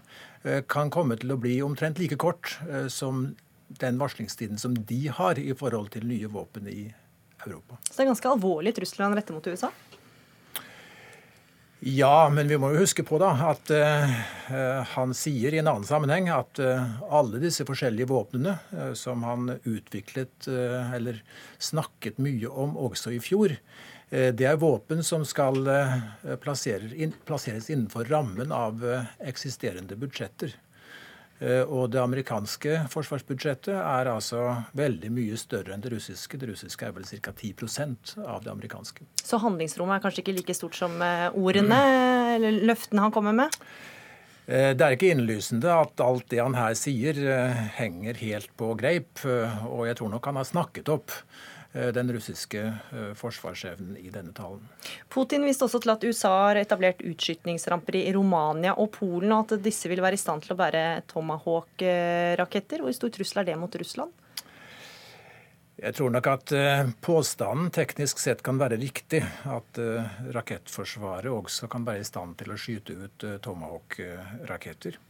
kan komme til å bli omtrent like kort som den varslingstiden som de har i forhold til nye våpen i Europa. Så det er ganske alvorlig Russland retter mot USA? Ja, men vi må jo huske på da at uh, han sier i en annen sammenheng at uh, alle disse forskjellige våpnene uh, som han utviklet eller snakket mye om også i fjor, det er våpen som skal plasseres innenfor rammen av eksisterende budsjetter. Eh, og det amerikanske forsvarsbudsjettet er altså veldig mye større enn det russiske. Det russiske er vel ca. 10% av det amerikanske. Så handlingsrommet er kanskje ikke like stort som eh, ordene eller løftene han kommer med? Eh, det er ikke innlysende at alt det han her sier, henger helt på greip. Og jeg tror nok han har snakket opp den russiske eh, forsvarsevnen i denne talen. Putin viste også til at USA har etablert utskytningsramper i Romania og Polen, og at disse vil være i stand til å bære Tomahawk-raketter. Hvor stor trussel er det mot Russland? Jeg tror nok at eh, påstanden teknisk sett kan være riktig. At rakettforsvaret også kan være i stand til å skyte ut Tomahawk-raketter.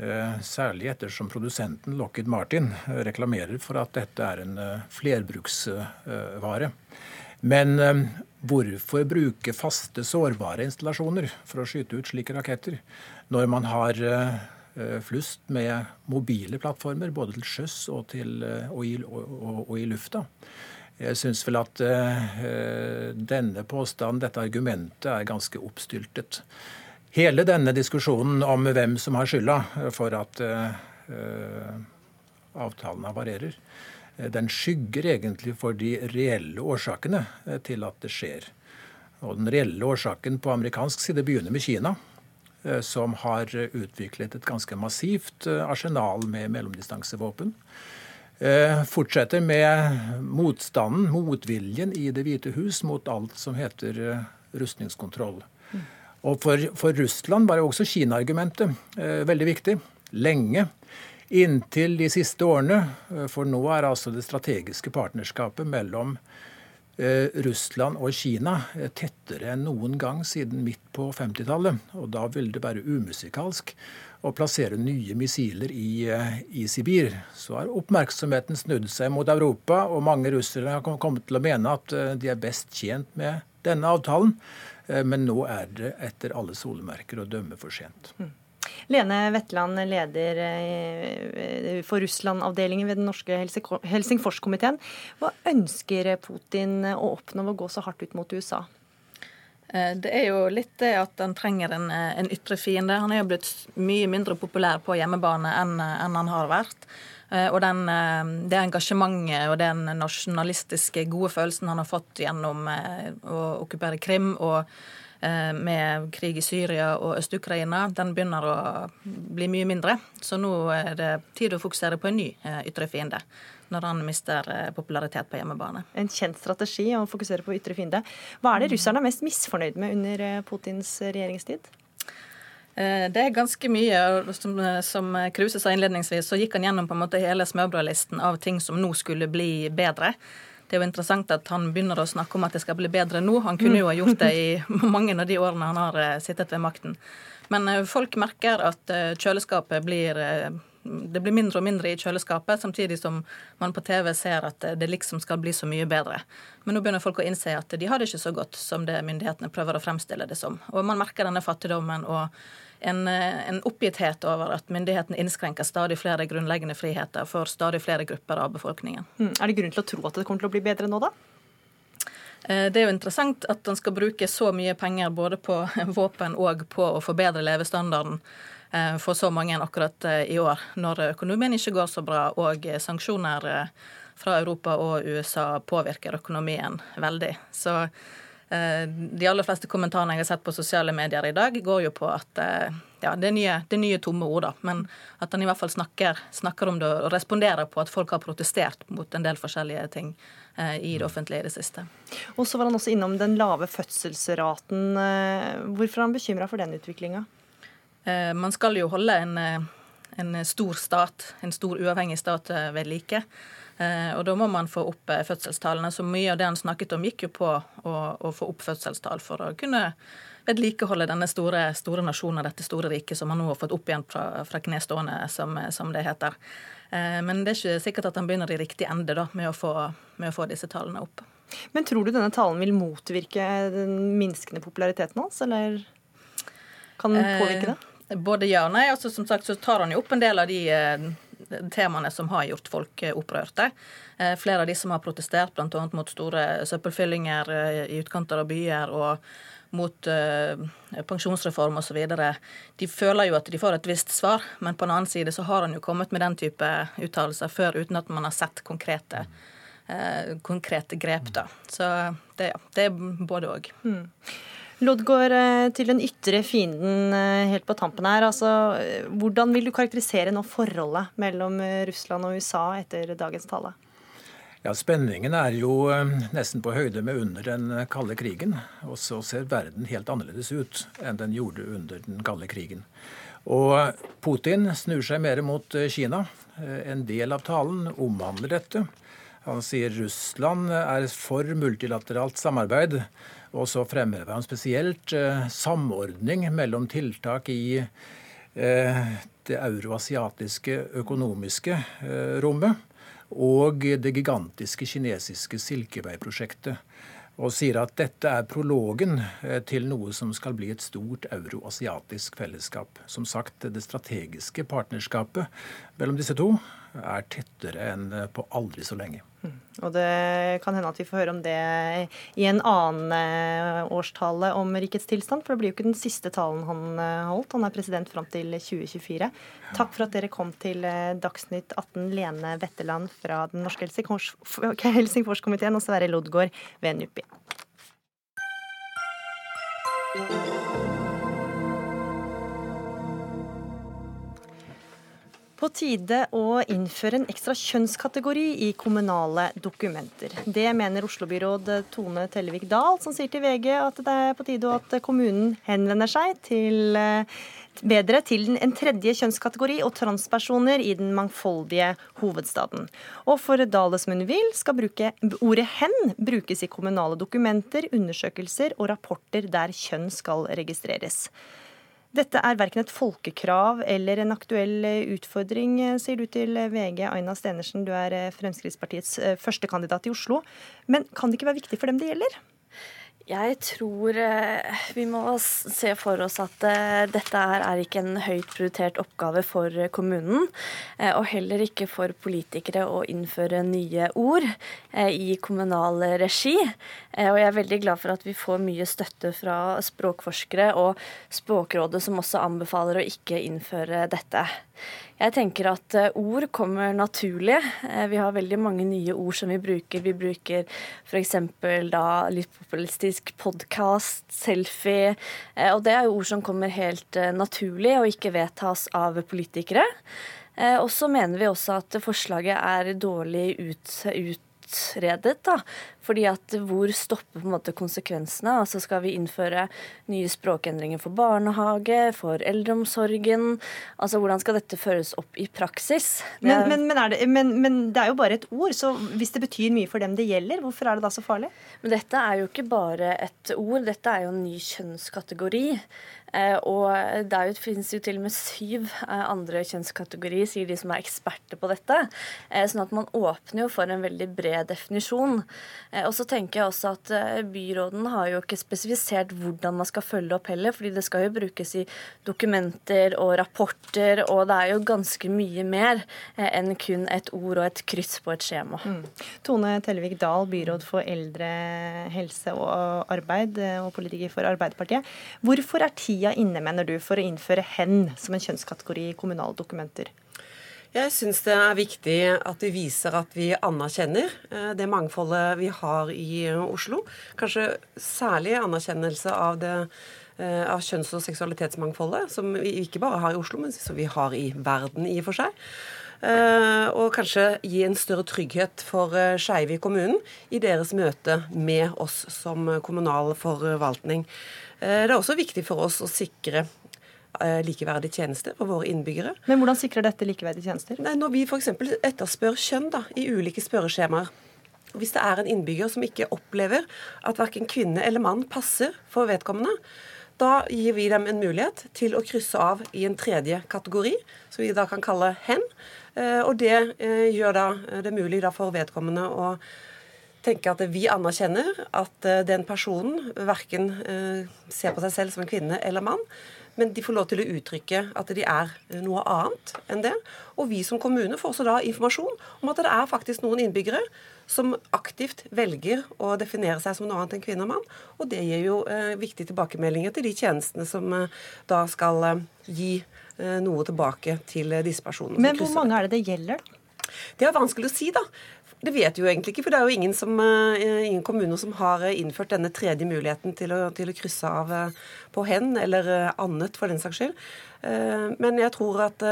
Eh, særlig ettersom produsenten Lockheed Martin eh, reklamerer for at dette er en eh, flerbruksvare. Men hvorfor bruke faste, sårbare installasjoner for å skyte ut slike raketter, når man har flust med mobile plattformer både til sjøs og, til, og, i, og, og i lufta? Jeg syns vel at denne påstanden, dette argumentet, er ganske oppstyltet. Hele denne diskusjonen om hvem som har skylda for at uh, avtalen havarerer, eh, den skygger egentlig for de reelle årsakene til at det skjer. Og Den reelle årsaken på amerikansk side begynner med Kina, som har utviklet et ganske massivt arsenal med mellomdistansevåpen. Fortsetter med motstanden, motviljen i Det hvite hus mot alt som heter rustningskontroll. Og for, for Russland var jo også Kina-argumentet eh, veldig viktig. Lenge. Inntil de siste årene. Eh, for nå er altså det strategiske partnerskapet mellom eh, Russland og Kina eh, tettere enn noen gang siden midt på 50-tallet. Og da ville det være umusikalsk å plassere nye missiler i, eh, i, Sibir. Så har oppmerksomheten snudd seg mot Europa, og mange russere har kommet til å mene at de er best tjent med denne avtalen. Eh, men nå er det etter alle solemerker å dømme for sent. Mm. Lene Wetland, leder eh, for Russland-avdelingen ved den norske Helsingforskomiteen. Hva ønsker Putin å oppnå ved å gå så hardt ut mot USA? Eh, det er jo litt det at han trenger en, en ytre fiende. Han er jo blitt mye mindre populær på hjemmebane enn, enn han har vært. Og den, det engasjementet og den nasjonalistiske gode følelsen han har fått gjennom å okkupere Krim og med krig i Syria og Øst-Ukraina, den begynner å bli mye mindre. Så nå er det tid å fokusere på en ny ytre fiende når han mister popularitet på hjemmebane. En kjent strategi å fokusere på ytre fiende. Hva er det russerne er mest misfornøyd med under Putins regjeringstid? Eh, det er ganske mye. Som, som Kruse sa innledningsvis, så gikk han gjennom på en måte hele smørbrødlisten av ting som nå skulle bli bedre. Det er jo interessant at han begynner å snakke om at det skal bli bedre nå. Han kunne jo ha gjort det i mange av de årene han har eh, sittet ved makten. Men eh, folk merker at kjøleskapet blir det blir mindre og mindre i kjøleskapet, samtidig som man på TV ser at det liksom skal bli så mye bedre. Men nå begynner folk å innse at de har det ikke så godt som det myndighetene prøver å fremstille det som. Og man merker denne fattigdommen og en, en oppgitthet over at myndighetene innskrenker stadig flere grunnleggende friheter for stadig flere grupper av befolkningen. Mm. Er det grunn til å tro at det kommer til å bli bedre nå, da? Eh, det er jo interessant at man skal bruke så mye penger både på våpen og på å forbedre levestandarden for så mange akkurat eh, i år, når økonomien ikke går så bra og sanksjoner eh, fra Europa og USA påvirker økonomien veldig. Så de aller fleste kommentarene jeg har sett på sosiale medier i dag, går jo på at ja, det er nye, det er nye tomme ord, da. Men at han i hvert fall snakker, snakker, om det og responderer på at folk har protestert mot en del forskjellige ting i det offentlige i det siste. Og så var han også innom den lave fødselsraten. Hvorfor er han bekymra for den utviklinga? Eh, man skal jo holde en, eh, en stor stat, en stor uavhengig stat ved like. Og da må man få opp fødselstallene. Så mye av det han snakket om, gikk jo på å, å få opp fødselstall for å kunne vedlikeholde denne store, store nasjonen, dette store riket som han nå har fått opp igjen fra, fra knestående, som, som, det heter. Men det er ikke sikkert at han begynner i riktig ende da, med å få, med å få disse tallene opp. Men tror du denne talen vil motvirke den minskende populariteten hans, eller kan den påvirke det? Eh, både ja og nei. Altså, som sagt så tar han jo opp en del av de eh, temaene som har gjort folk eh, opprørte. Eh, flere av de som har protestert, bl.a. mot store søppelfyllinger i utkanter av byer og mot uh, pensjonsreform osv. De føler jo at de får et visst svar, men på den annen side så har han jo kommet med den type uttalelser før uten at man har sett konkrete Eh, konkrete grep. Da. Så det, ja, det er både òg. Loddgård, eh, til den ytre fienden eh, helt på tampen her. Altså, hvordan vil du karakterisere nå forholdet mellom Russland og USA etter dagens tale? Ja, Spenningen er jo nesten på høyde med under den kalde krigen. Og så ser verden helt annerledes ut enn den gjorde under den kalde krigen. Og Putin snur seg mer mot Kina. En del av talen omhandler dette. Han sier Russland er for multilateralt samarbeid. Og så fremhever han spesielt eh, samordning mellom tiltak i eh, det euroasiatiske økonomiske eh, rommet og det gigantiske kinesiske Silkeveiprosjektet. Og sier at dette er prologen til noe som skal bli et stort euroasiatisk fellesskap. Som sagt, det strategiske partnerskapet mellom disse to er tettere enn på aldri så lenge. Mm. Og det kan hende at vi får høre om det i en annen eh, årstale om rikets tilstand, for det blir jo ikke den siste talen han eh, holdt. Han er president fram til 2024. Takk for at dere kom til eh, Dagsnytt 18, Lene Wetteland fra den norske Helsingforskomiteen og Sverre Lodgaard ved NUPI. På tide å innføre en ekstra kjønnskategori i kommunale dokumenter. Det mener Oslo-byråd Tone Tellevik Dahl, som sier til VG at det er på tide at kommunen henvender seg til eh, bedre til en tredje kjønnskategori og transpersoner i den mangfoldige hovedstaden. Og for Dales Munvil skal bruke, ordet 'hen' brukes i kommunale dokumenter, undersøkelser og rapporter der kjønn skal registreres. Dette er verken et folkekrav eller en aktuell eh, utfordring, eh, sier du til eh, VG. Aina Stenersen, du er Fremskrittspartiets førstekandidat i Oslo. Men kan det ikke være viktig for dem det gjelder? Jeg tror eh, vi må se for oss at eh, dette er ikke en høyt prioritert oppgave for kommunen. Eh, og heller ikke for politikere å innføre nye ord i kommunal regi. Og jeg er veldig glad for at vi får mye støtte fra språkforskere og Språkrådet, som også anbefaler å ikke innføre dette. Jeg tenker at eh, ord kommer naturlig. Eh, vi har veldig mange nye ord som vi bruker. Vi bruker f.eks. da litt populistisk podkast, selfie. Eh, og det er jo ord som kommer helt naturlig og ikke vedtas av politikere. Og så mener vi også at forslaget er dårlig ut, ut utredet. da, fordi at Hvor stopper på en måte konsekvensene? Altså Skal vi innføre nye språkendringer for barnehage, for eldreomsorgen? Altså Hvordan skal dette føres opp i praksis? Det men, men, men, det, men, men, det, er jo bare et ord, så hvis det betyr mye for dem det gjelder, hvorfor er det da så farlig? Men Dette er jo ikke bare et ord, dette er jo en ny kjønnskategori. Eh, og det finnes jo til og med syv eh, andre kjønnskategorier, sier de som er eksperter på dette. Eh, sånn at man åpner jo for en veldig bred definisjon. Og så tenker jeg også at byråden har jo ikke spesifisert hvordan man skal følge opp heller, fordi det skal jo brukes i dokumenter og rapporter, og det er jo ganske mye mer enn kun et ord og et kryss på et skjema. Mm. Tone Tellevik Dahl, byråd for eldre, helse og arbeid og politiker for Arbeiderpartiet. Hvorfor er tida inne, mener du, for å innføre hen som en kjønnskategori i kommunale dokumenter? Jeg syns det er viktig at vi viser at vi anerkjenner eh, det mangfoldet vi har i Oslo. Kanskje særlig anerkjennelse av, det, eh, av kjønns- og seksualitetsmangfoldet, som vi ikke bare har i Oslo, men som vi har i verden i og for seg. Eh, og kanskje gi en større trygghet for skeive i kommunen i deres møte med oss som kommunal forvaltning. Eh, det er også viktig for oss å sikre eh, likeverdige tjenester for våre innbyggere. Men hvordan sikrer dette likeverdige tjenester? Nei, når vi f.eks. etterspør kjønn da, i ulike spørreskjemaer, hvis det er en innbygger som ikke opplever at verken kvinne eller mann passer for vedkommende, da gir vi dem en mulighet til å krysse av i en tredje kategori, som vi da kan kalle hen. Eh, og det eh, gjør da det mulig da for vedkommende å tenke at vi anerkjenner at den personen verken ser på seg selv som en kvinne eller mann, men de får lov til å uttrykke at de er noe annet enn det. Og vi som kommune får også da informasjon om at det er faktisk noen innbyggere som aktivt velger å definere seg som noe annet enn kvinne og mann. Og det gir jo eh, viktige tilbakemeldinger til de tjenestene som eh, da skal eh, gi eh, noe tilbake til eh, disse personene. Men hvor mange er det det gjelder? Det er vanskelig å si, da. Det vet vi jo egentlig ikke, for det er jo ingen, som, uh, ingen kommuner som har innført denne tredje muligheten til å, til å krysse av uh, på hen, eller annet for den saks skyld. Men jeg tror at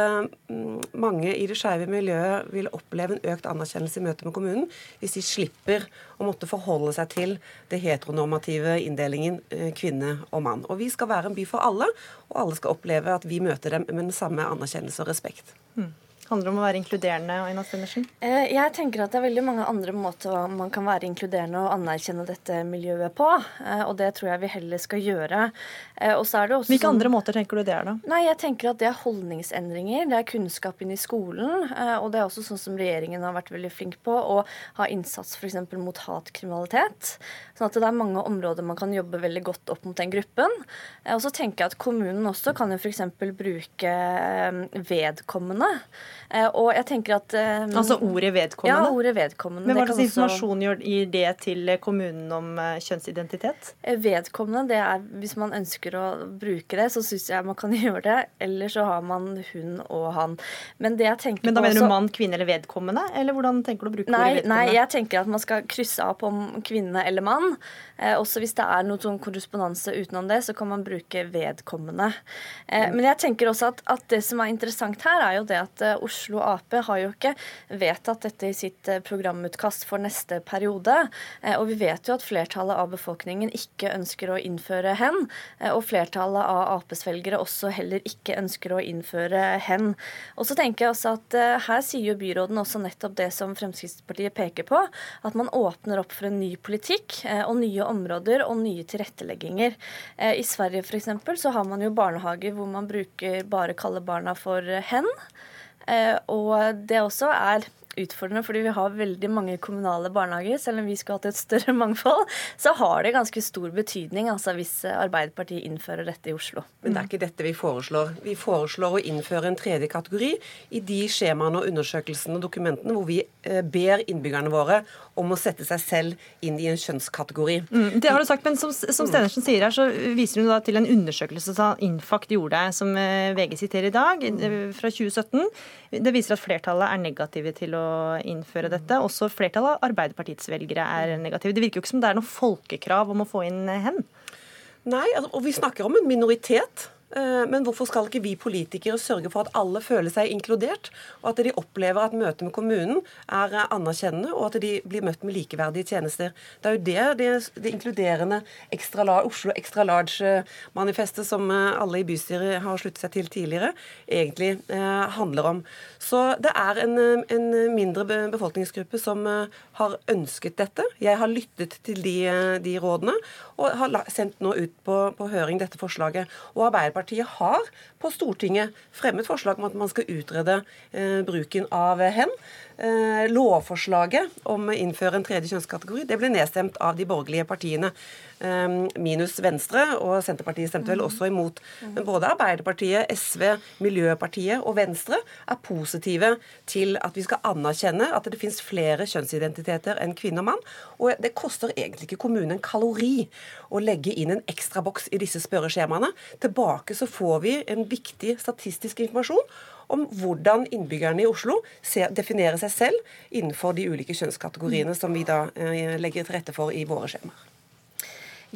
mange i det skeive miljøet vil oppleve en økt anerkjennelse i møte med kommunen hvis de slipper å måtte forholde seg til det heteronormative inndelingen kvinne og mann. Og vi skal være en by for alle, og alle skal oppleve at vi møter dem med den samme anerkjennelse og respekt. Mm handler om å være inkluderende? Aina Stenersen? Eh, jeg tenker at det er veldig mange andre måter man kan være inkluderende og anerkjenne dette miljøet på. Eh, og det tror jeg vi heller skal gjøre. Eh, og så er det også Hvilke sånn, andre måter tenker du det er, da? Nei, jeg tenker at Det er holdningsendringer. Det er kunnskap inn i skolen. Og det er også sånn som regjeringen har vært veldig flink på, å ha innsats f.eks. mot hatkriminalitet. Sånn at det er mange områder man kan jobbe veldig godt opp mot den gruppen. Og så tenker jeg at kommunen også kan jo f.eks. bruke vedkommende. Eh, og jeg tenker at eh, Altså ordet vedkommende? Ja, ordet vedkommende. Men Hva slags informasjon gir det til kommunen om eh, kjønnsidentitet? Vedkommende, det er hvis man ønsker å bruke det, så syns jeg man kan gjøre det. Eller så har man hun og han. Men det jeg tenker Men da mener du mann, kvinne eller vedkommende? Eller hvordan tenker du å bruke nei, ordet vedkommende? Nei, jeg tenker at man skal krysse av på om kvinne eller mann. Eh, også hvis det er noe sånn korrespondanse utenom det, så kan man bruke vedkommende. Eh, mm. Men jeg tenker også at, at, det som er interessant her, er jo det at eh, Oslo Ap har jo ikke vedtatt dette i sitt eh, programutkast for neste periode. Eh, og vi vet jo at flertallet av befolkningen ikke ønsker å innføre hen. Eh, og flertallet av Aps velgere også heller ikke ønsker å innføre hen. Og så tenker jeg også at her sier jo byråden også nettopp det som Fremskrittspartiet peker på, at man åpner opp for en ny politikk og nye områder og nye tilrettelegginger. I Sverige f.eks. så har man jo barnehager hvor man bruker bare kalle barna for hen. Eh, og det også er utfordrende, fordi vi har veldig mange kommunale barnehager. Selv om vi skulle hatt et større mangfold, så har det ganske stor betydning altså, hvis Arbeiderpartiet innfører dette i Oslo. Men det er ikke dette vi foreslår. Vi foreslår å innføre en tredje kategori i de skjemaene og undersøkelsene og dokumentene hvor vi eh, ber innbyggerne våre om å sette seg selv inn i en kjønnskategori. Mm, det har du sagt, men som, som Stenersen sier her, så viser hun da til en undersøkelse som Infact gjorde, som eh, VG siterer i dag, eh, fra 2017. Det viser at flertallet er negative til å innføre dette. Også flertallet av Arbeiderpartiets velgere er negative. Det virker jo ikke som det er noe folkekrav om å få inn hen. Nei, altså, og vi snakker om en minoritet. Eh, men hvorfor skal ikke vi politikere sørge for at alle føler seg inkludert, og at de opplever at møtet med kommunen er anerkjennende, og at de blir møtt med likeverdige tjenester? Det er jo det det, det inkluderende ekstra, Oslo Extra Large-manifestet, som eh, alle i bystyret har sluttet seg til tidligere, egentlig eh, handler om. Så det er en, en mindre befolkningsgruppe som har ønsket dette. Jeg har lyttet til de, de rådene, og har sendt nå ut på, på høring dette forslaget. Og Arbeiderpartiet har på Stortinget fremmet forslag om at man skal utrede eh, bruken av hen. Eh, lovforslaget om å innføre en tredje kjønnskategori det ble nedstemt av de borgerlige partiene, eh, minus Venstre, og Senterpartiet stemte vel også imot. Men både Arbeiderpartiet, SV, Miljøpartiet og Venstre er positive til at vi skal anerkjenne at det finnes flere kjønnsidentiteter enn kvinne og mann. Og det koster egentlig ikke kommunen en kalori å legge inn en ekstraboks i disse spørreskjemaene. Tilbake så får vi en viktig statistisk informasjon om hvordan innbyggerne i Oslo definerer seg selv innenfor de ulike kjønnskategoriene som vi da eh, legger til rette for i våre skjemaer.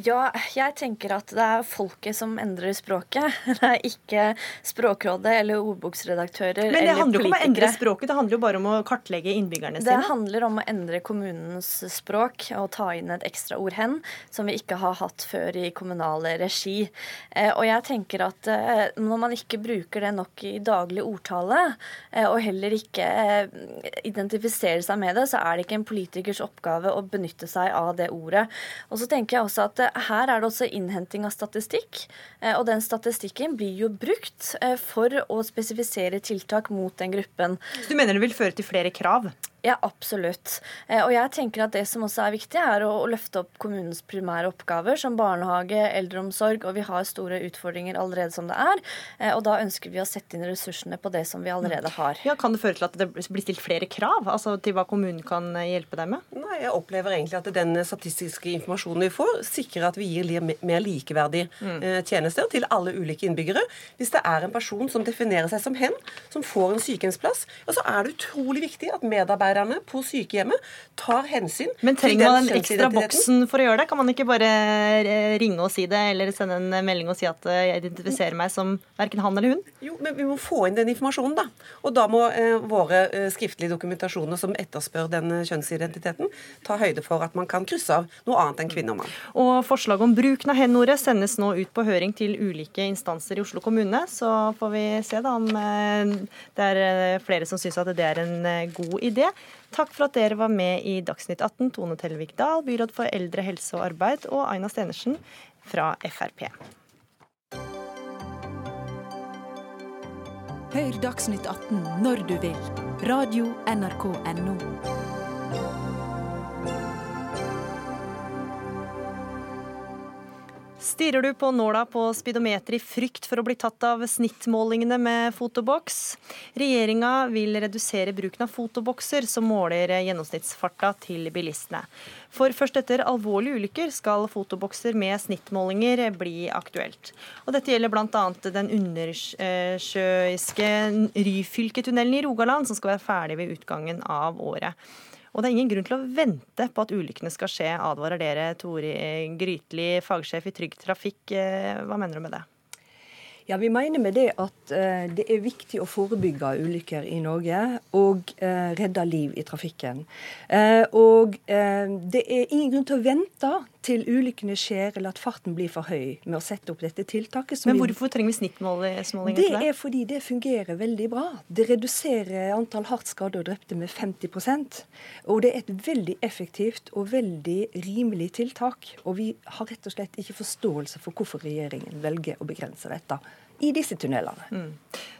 Ja, jeg tenker at det er folket som endrer språket. Det er ikke Språkrådet eller ordboksredaktører eller politikere. Men det handler jo ikke om å endre språket, det handler jo bare om å kartlegge innbyggerne sine. Det handler om å endre kommunens språk og ta inn et ekstra ord 'hen', som vi ikke har hatt før i kommunal regi. Eh, Og jeg tenker at eh, når man ikke bruker det nok i daglig ordtale, eh, og heller ikke identifiserer seg med det, så er det ikke en politikers oppgave å benytte seg av det ordet. Og så tenker jeg også at her er det også innhenting av statistikk, eh, og den statistikken blir jo brukt eh, for å spesifisere tiltak mot den gruppen. Så du mener det vil føre til flere krav? Ja, absolutt. Eh, Og jeg tenker at det som også er viktig, er å, å løfte opp kommunens primære oppgaver, som barnehage, eldreomsorg, og vi har store utfordringer allerede som det er. Eh, Og da ønsker vi å sette inn ressursene på det som vi allerede har. Ja, Kan det føre til at det blir stilt flere krav altså til hva kommunen kan eh, hjelpe deg med? Nei, Jeg opplever egentlig at den statistiske informasjonen vi får, sikrer at vi gir mer likeverdige Mm. eh, tjenester til alle ulike innbyggere. Hvis det er en person som definerer seg som hen, som får en sykehjemsplass, ja, så er det utrolig viktig at medarbeiderne på sykehjemmet tar hensyn Men trenger man den ekstra boksen for å gjøre det? Kan man ikke bare eh, ringe og si det, eller sende en melding og si at eh, jeg identifiserer meg som verken han eller hun? Jo, men vi må få inn den informasjonen, da. Og da må eh, våre eh, skriftlige dokumentasjoner som etterspør den kjønnsidentiteten, ta høyde for at man kan krysse av noe annet enn kvinne og mann. Og forslaget om bruken av hen-ordet sendes nå ut på høring til ulike instanser i Oslo kommune. Så får vi se da om det er flere som syns at det er en god idé. Takk for at dere var med i Dagsnytt 18, Tone Tellevik Dahl, byråd for eldre, helse og arbeid, og Aina Stenersen fra Frp. Hør Dagsnytt 18 når du vil. Radio Stirrer du på nåla på speedometeret i frykt for å bli tatt av snittmålingene med fotoboks? Regjeringa vil redusere bruken av fotobokser som måler gjennomsnittsfarta til bilistene. For først etter alvorlige ulykker skal fotobokser med snittmålinger bli aktuelt. Og dette gjelder bl.a. den undersjøiske Ryfylketunnelen i Rogaland, som skal være ferdig ved utgangen av året. Og det er ingen grunn til å vente på at ulykkene skal skje, advarer dere. Tori Grytli, fagsjef i Trygg Trafikk. Eh, Hva mener du med det? Ja, Vi mener med det at eh, det er viktig å forebygge ulykker i Norge og eh, redde liv i trafikken. Eh, og eh, det er ingen grunn til å vente til ulykkene skjer eller at farten blir for høy med å sette opp dette tiltaket. Men vi- hvorfor trenger vi snittmålinger det? er fordi det fungerer veldig bra. Det reduserer antall hardt skadde og drepte med 50% Og det er et veldig effektivt og veldig rimelig tiltak. Og vi har rett og slett ikke forståelse for hvorfor regjeringen velger å begrense dette i disse tunnelene. Mm.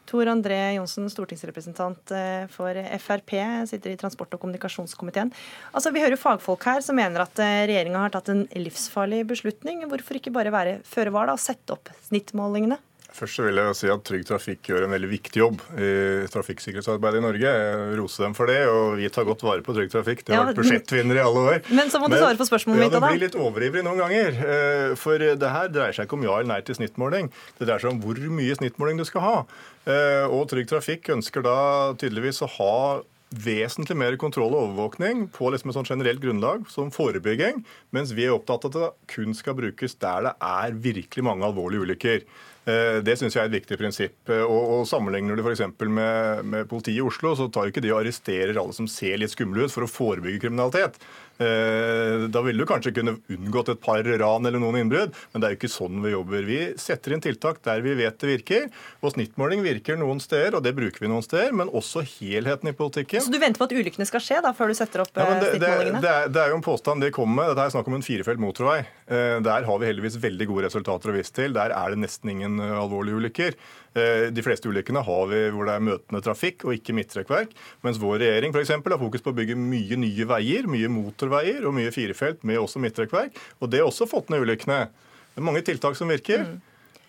Tor André Johnsen, stortingsrepresentant eh, for Frp, sitter i transport- og kommunikasjonskomiteen. Altså, Vi hører fagfolk her som mener at regjeringa har tatt en livsfarlig beslutning. Hvorfor ikke bare være føre var og sette opp snittmålingene? Først så vil jeg si at Trygg Trafikk gjør en veldig viktig jobb i trafikksikkerhetsarbeidet i Norge. Jeg roser dem for det, og vi tar godt vare på Trygg Trafikk. De har Ja, vært budsjettvinnere i alle år. Men så må du svare på spørsmålet mitt, ja, Du Det blir litt overivrig noen ganger. eh, For det her dreier seg ikke om ja eller nei til snittmåling. Det dreier seg om hvor mye snittmåling du skal ha. Eh, Og Trygg Trafikk ønsker da tydeligvis å ha vesentlig mer kontroll og overvåkning på liksom et sånt generelt grunnlag som forebygging, mens vi er opptatt av at det kun skal brukes der det er virkelig mange alvorlige ulykker. Eh, Det syns jeg er et viktig prinsipp. Eh, Og, og Sammenligner du f.eks. Med, med politiet i Oslo, så tar ikke de og arresterer alle som ser litt skumle ut, for å forebygge kriminalitet. Eh, Da ville du kanskje kunne unngått et par ran eller noen innbrudd, men det er jo ikke sånn vi jobber. Vi setter inn tiltak der vi vet det virker, og snittmåling virker noen steder, og det bruker vi noen steder, men også helheten i politikken. Så du venter på at ulykkene skal skje da, før du setter opp Ja, eh, det, det, snittmålingene? det, er, det er jo en påstand de kommer med. Dette er snakk om en firefelt motorvei. Eh, Der har vi heldigvis veldig gode resultater å vise til. Der er det nesten ingen alvorlige ulykker. Eh, De fleste ulykkene har vi hvor det er møtende trafikk og ikke midtrekkverk. Mens vår regjering for eksempel, har fokus på å bygge mye nye veier, mye motorveier og mye firefelt med også midtrekkverk. Og det har også fått ned ulykkene. Det er mange tiltak som virker.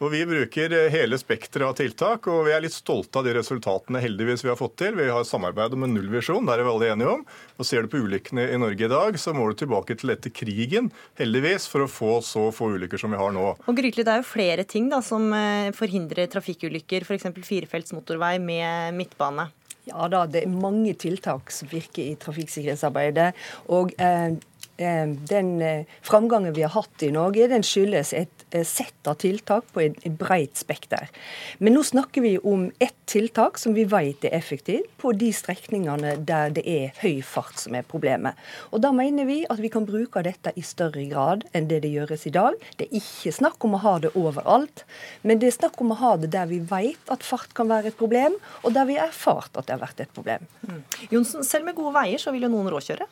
Og Vi bruker eh, hele spekteret av tiltak, og vi er litt stolte av de resultatene heldigvis vi har fått til. Vi har samarbeid om en nullvisjon, der er vi alle enige om. Og Ser du på ulykkene i Norge i dag, så må du tilbake til etter krigen, heldigvis, for å få så få ulykker som vi har nå. Og Grytli, Det er jo flere ting da, som eh, forhindrer trafikkulykker, f.eks. firefelts motorvei med midtbane. Ja da, det er mange tiltak som virker i trafikksikkerhetsarbeidet. Og eh, den eh, framgangen vi har hatt i Norge, den skyldes et sett av tiltak på et breit spekter. Men nå snakker vi om ett tiltak som vi vet er effektivt på de strekningene der det er høy fart som er problemet. Og Da mener vi at vi kan bruke dette i større grad enn det det gjøres i dag. Det er ikke snakk om å ha det overalt, men det er snakk om å ha det der vi vet at fart kan være et problem, og der vi har erfart at det har vært et problem. Mm. Jonsen, selv med gode veier så vil jo noen råkjøre?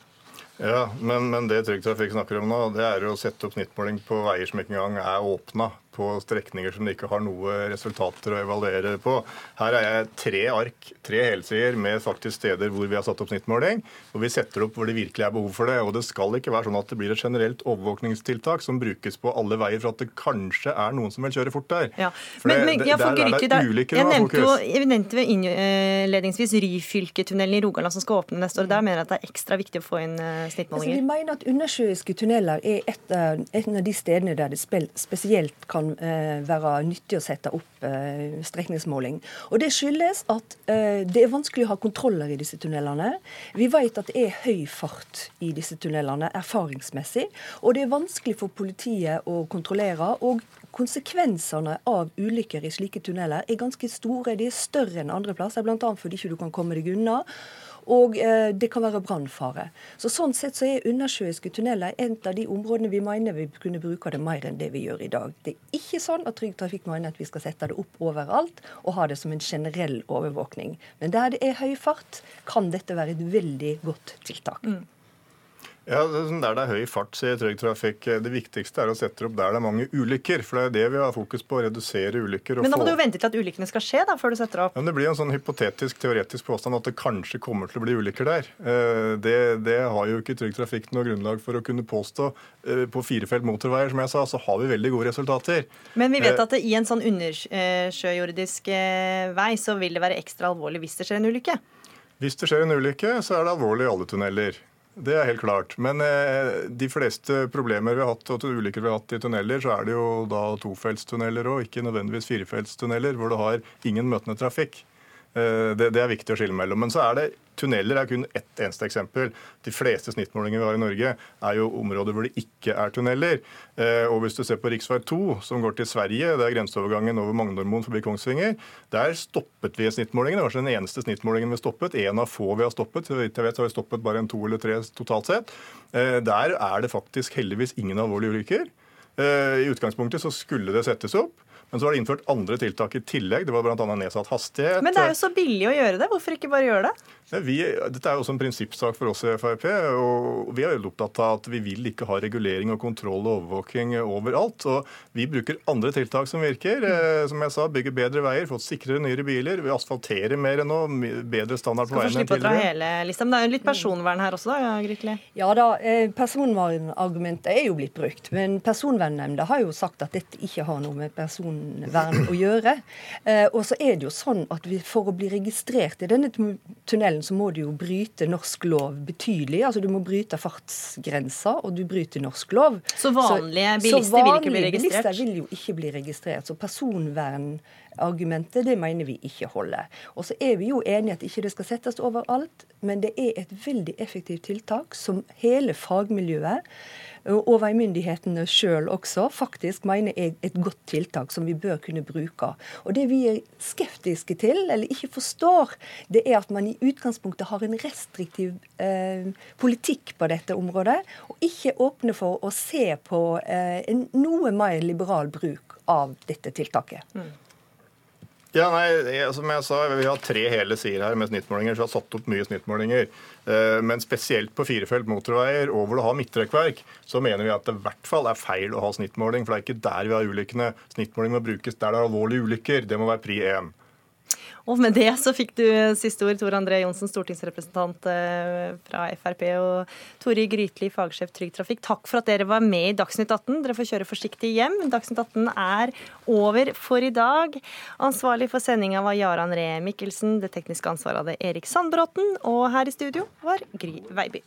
Ja, men, men det Trygg Trafikk snakker om nå, det er å sette opp snittmåling på veier som ikke engang er åpna på strekninger som de ikke har noe resultater å evaluere på. Her er jeg tre ark, tre helsider med faktisk steder hvor vi har satt opp snittmåling. Og vi setter opp hvor det virkelig er behov for det. Og det skal ikke være sånn at det blir et generelt overvåkningstiltak som brukes på alle veier for at det kanskje er noen som vil kjøre fort der. Ja. Men, men, ja, for Grytli, der, jeg nevnte jo jeg nevnte ved innledningsvis Ryfylketunnelen i Rogaland som skal åpne neste år. Der mener jeg at det er ekstra viktig å få inn eh, snittmålinger. Altså, vi mener at undersjøiske tunneler er et, et av de stedene der det spesielt kan kan eh, være nyttig å sette opp eh, strekningsmåling. Og Det skyldes at eh, det er vanskelig å ha kontroller i disse tunnelene. Vi vet at det er høy fart i disse tunnelene erfaringsmessig. Og det er vanskelig for politiet å kontrollere. og Konsekvensene av ulykker i slike tunneler er ganske store. De er større enn andre plasser, bl.a. fordi du ikke kan komme deg unna. Og eh, det kan være brannfare. Så Sånn sett så er undersjøiske tunneler et av de områdene vi mener vi kunne bruke det mer enn det vi gjør i dag. Det er ikke sånn at Trygg Trafikk mener at vi skal sette det opp overalt og ha det som en generell overvåkning. Men der det er høy fart, kan dette være et veldig godt tiltak. Mm. Ja, sånn Der det er høy fart, sier Trygg Trafikk. Det viktigste er å sette opp der det er mange ulykker. For det er det vi har fokus på, å redusere ulykker. Men da må få... du jo vente til at ulykkene skal skje, da, før du setter opp? Ja, det blir en sånn hypotetisk, teoretisk påstand at det kanskje kommer til å bli ulykker der. Eh, det, det har jo ikke Trygg Trafikk noe grunnlag for å kunne påstå. Eh, på firefelt motorveier, som jeg sa, så har vi veldig gode resultater. Men vi vet eh, at i en sånn undersjøjordisk vei så vil det være ekstra alvorlig hvis det skjer en ulykke? Hvis det skjer en ulykke, så er det alvorlig i alle tunneler. Det er helt klart. Men eh, de fleste problemer vi har hatt, og ulykker vi har hatt i tunneler, så er det jo da tofeltstunneler og ikke nødvendigvis firefeltstunneler, hvor du har ingen møtende trafikk. Eh, det, det, er viktig å skille mellom. Men så er det tunneler er kun ett eneste eksempel. De fleste snittmålinger vi har i Norge, er jo områder hvor det ikke er tunneler. Eh, og hvis du ser på rv. 2, som går til Sverige, det er grenseovergangen over Magnormoen forbi Kongsvinger, der stoppet vi snittmålingen. Det var den eneste snittmålingen vi stoppet. En av få vi har stoppet. Så vidt jeg vet har vi stoppet bare en to eller tre totalt sett. Eh, der er det faktisk heldigvis ingen alvorlige ulykker. I utgangspunktet så skulle det settes opp. Men så var det innført andre tiltak i tillegg. Det var bl.a. nedsatt hastighet. Men det er jo så billig å gjøre det. Hvorfor ikke bare gjøre det? Vi, dette er jo også en prinsippsak for oss i Frp. og Vi er jo opptatt av at vi vil ikke ha regulering og kontroll og overvåking overalt. og Vi bruker andre tiltak som virker. Eh, som jeg sa, Bygge bedre veier, fått sikrere, nyere biler. Vi asfalterer mer enn nå. Bedre standard på veiene enn tidligere. Skal få slippe å dra hele lista. Men det er jo litt personvern her også, da, Grykli? Ja da, eh, personvernargumentet er jo blitt brukt. Men Personvernnemnda har jo sagt at dette ikke har noe med personvern å gjøre. Eh, og så er det jo sånn at vi, for å bli registrert i denne tunnelen, så må du jo bryte norsk lov betydelig. Altså Du må bryte fartsgrensa, og du bryter norsk lov. Så vanlige bilister så vanlige vil ikke bli registrert? bilister vil jo ikke bli registrert. Så personvernargumentet det mener vi ikke holder. Og så er vi jo enige at ikke det skal settes overalt, men det er et veldig effektivt tiltak som hele fagmiljøet og veimyndighetene sjøl også faktisk mener er et godt tiltak som vi bør kunne bruke. Og Det vi er skeptiske til, eller ikke forstår, det er at man i utgangspunktet har en restriktiv eh, politikk på dette området, og ikke åpner for å se på eh, en noe mer liberal bruk av dette tiltaket. Mm. Ja, nei, Som jeg sa, Vi har tre hele sider her med snittmålinger, så vi har satt opp mye snittmålinger. Eh, men spesielt på firefelt motorveier og hvor du har midtrekkverk, så mener vi at det i hvert fall er feil å ha snittmåling. For det er ikke der vi har ulykkene. Snittmåling må brukes der det er alvorlige ulykker. Det må være pri 1. Og med det så fikk du siste ord, Tor André Johnsen, stortingsrepresentant eh, fra Frp, og Tore Grytli, fagsjef Trygg Trafikk. Takk for at dere var med i Dagsnytt 18. Dere får kjøre forsiktig hjem. Dagsnytt 18 er over for i dag. Ansvarlig for sendinga var Jaran André Mikkelsen. Det tekniske ansvaret hadde Erik Sandbråten. Og her i studio var Gry Veiby.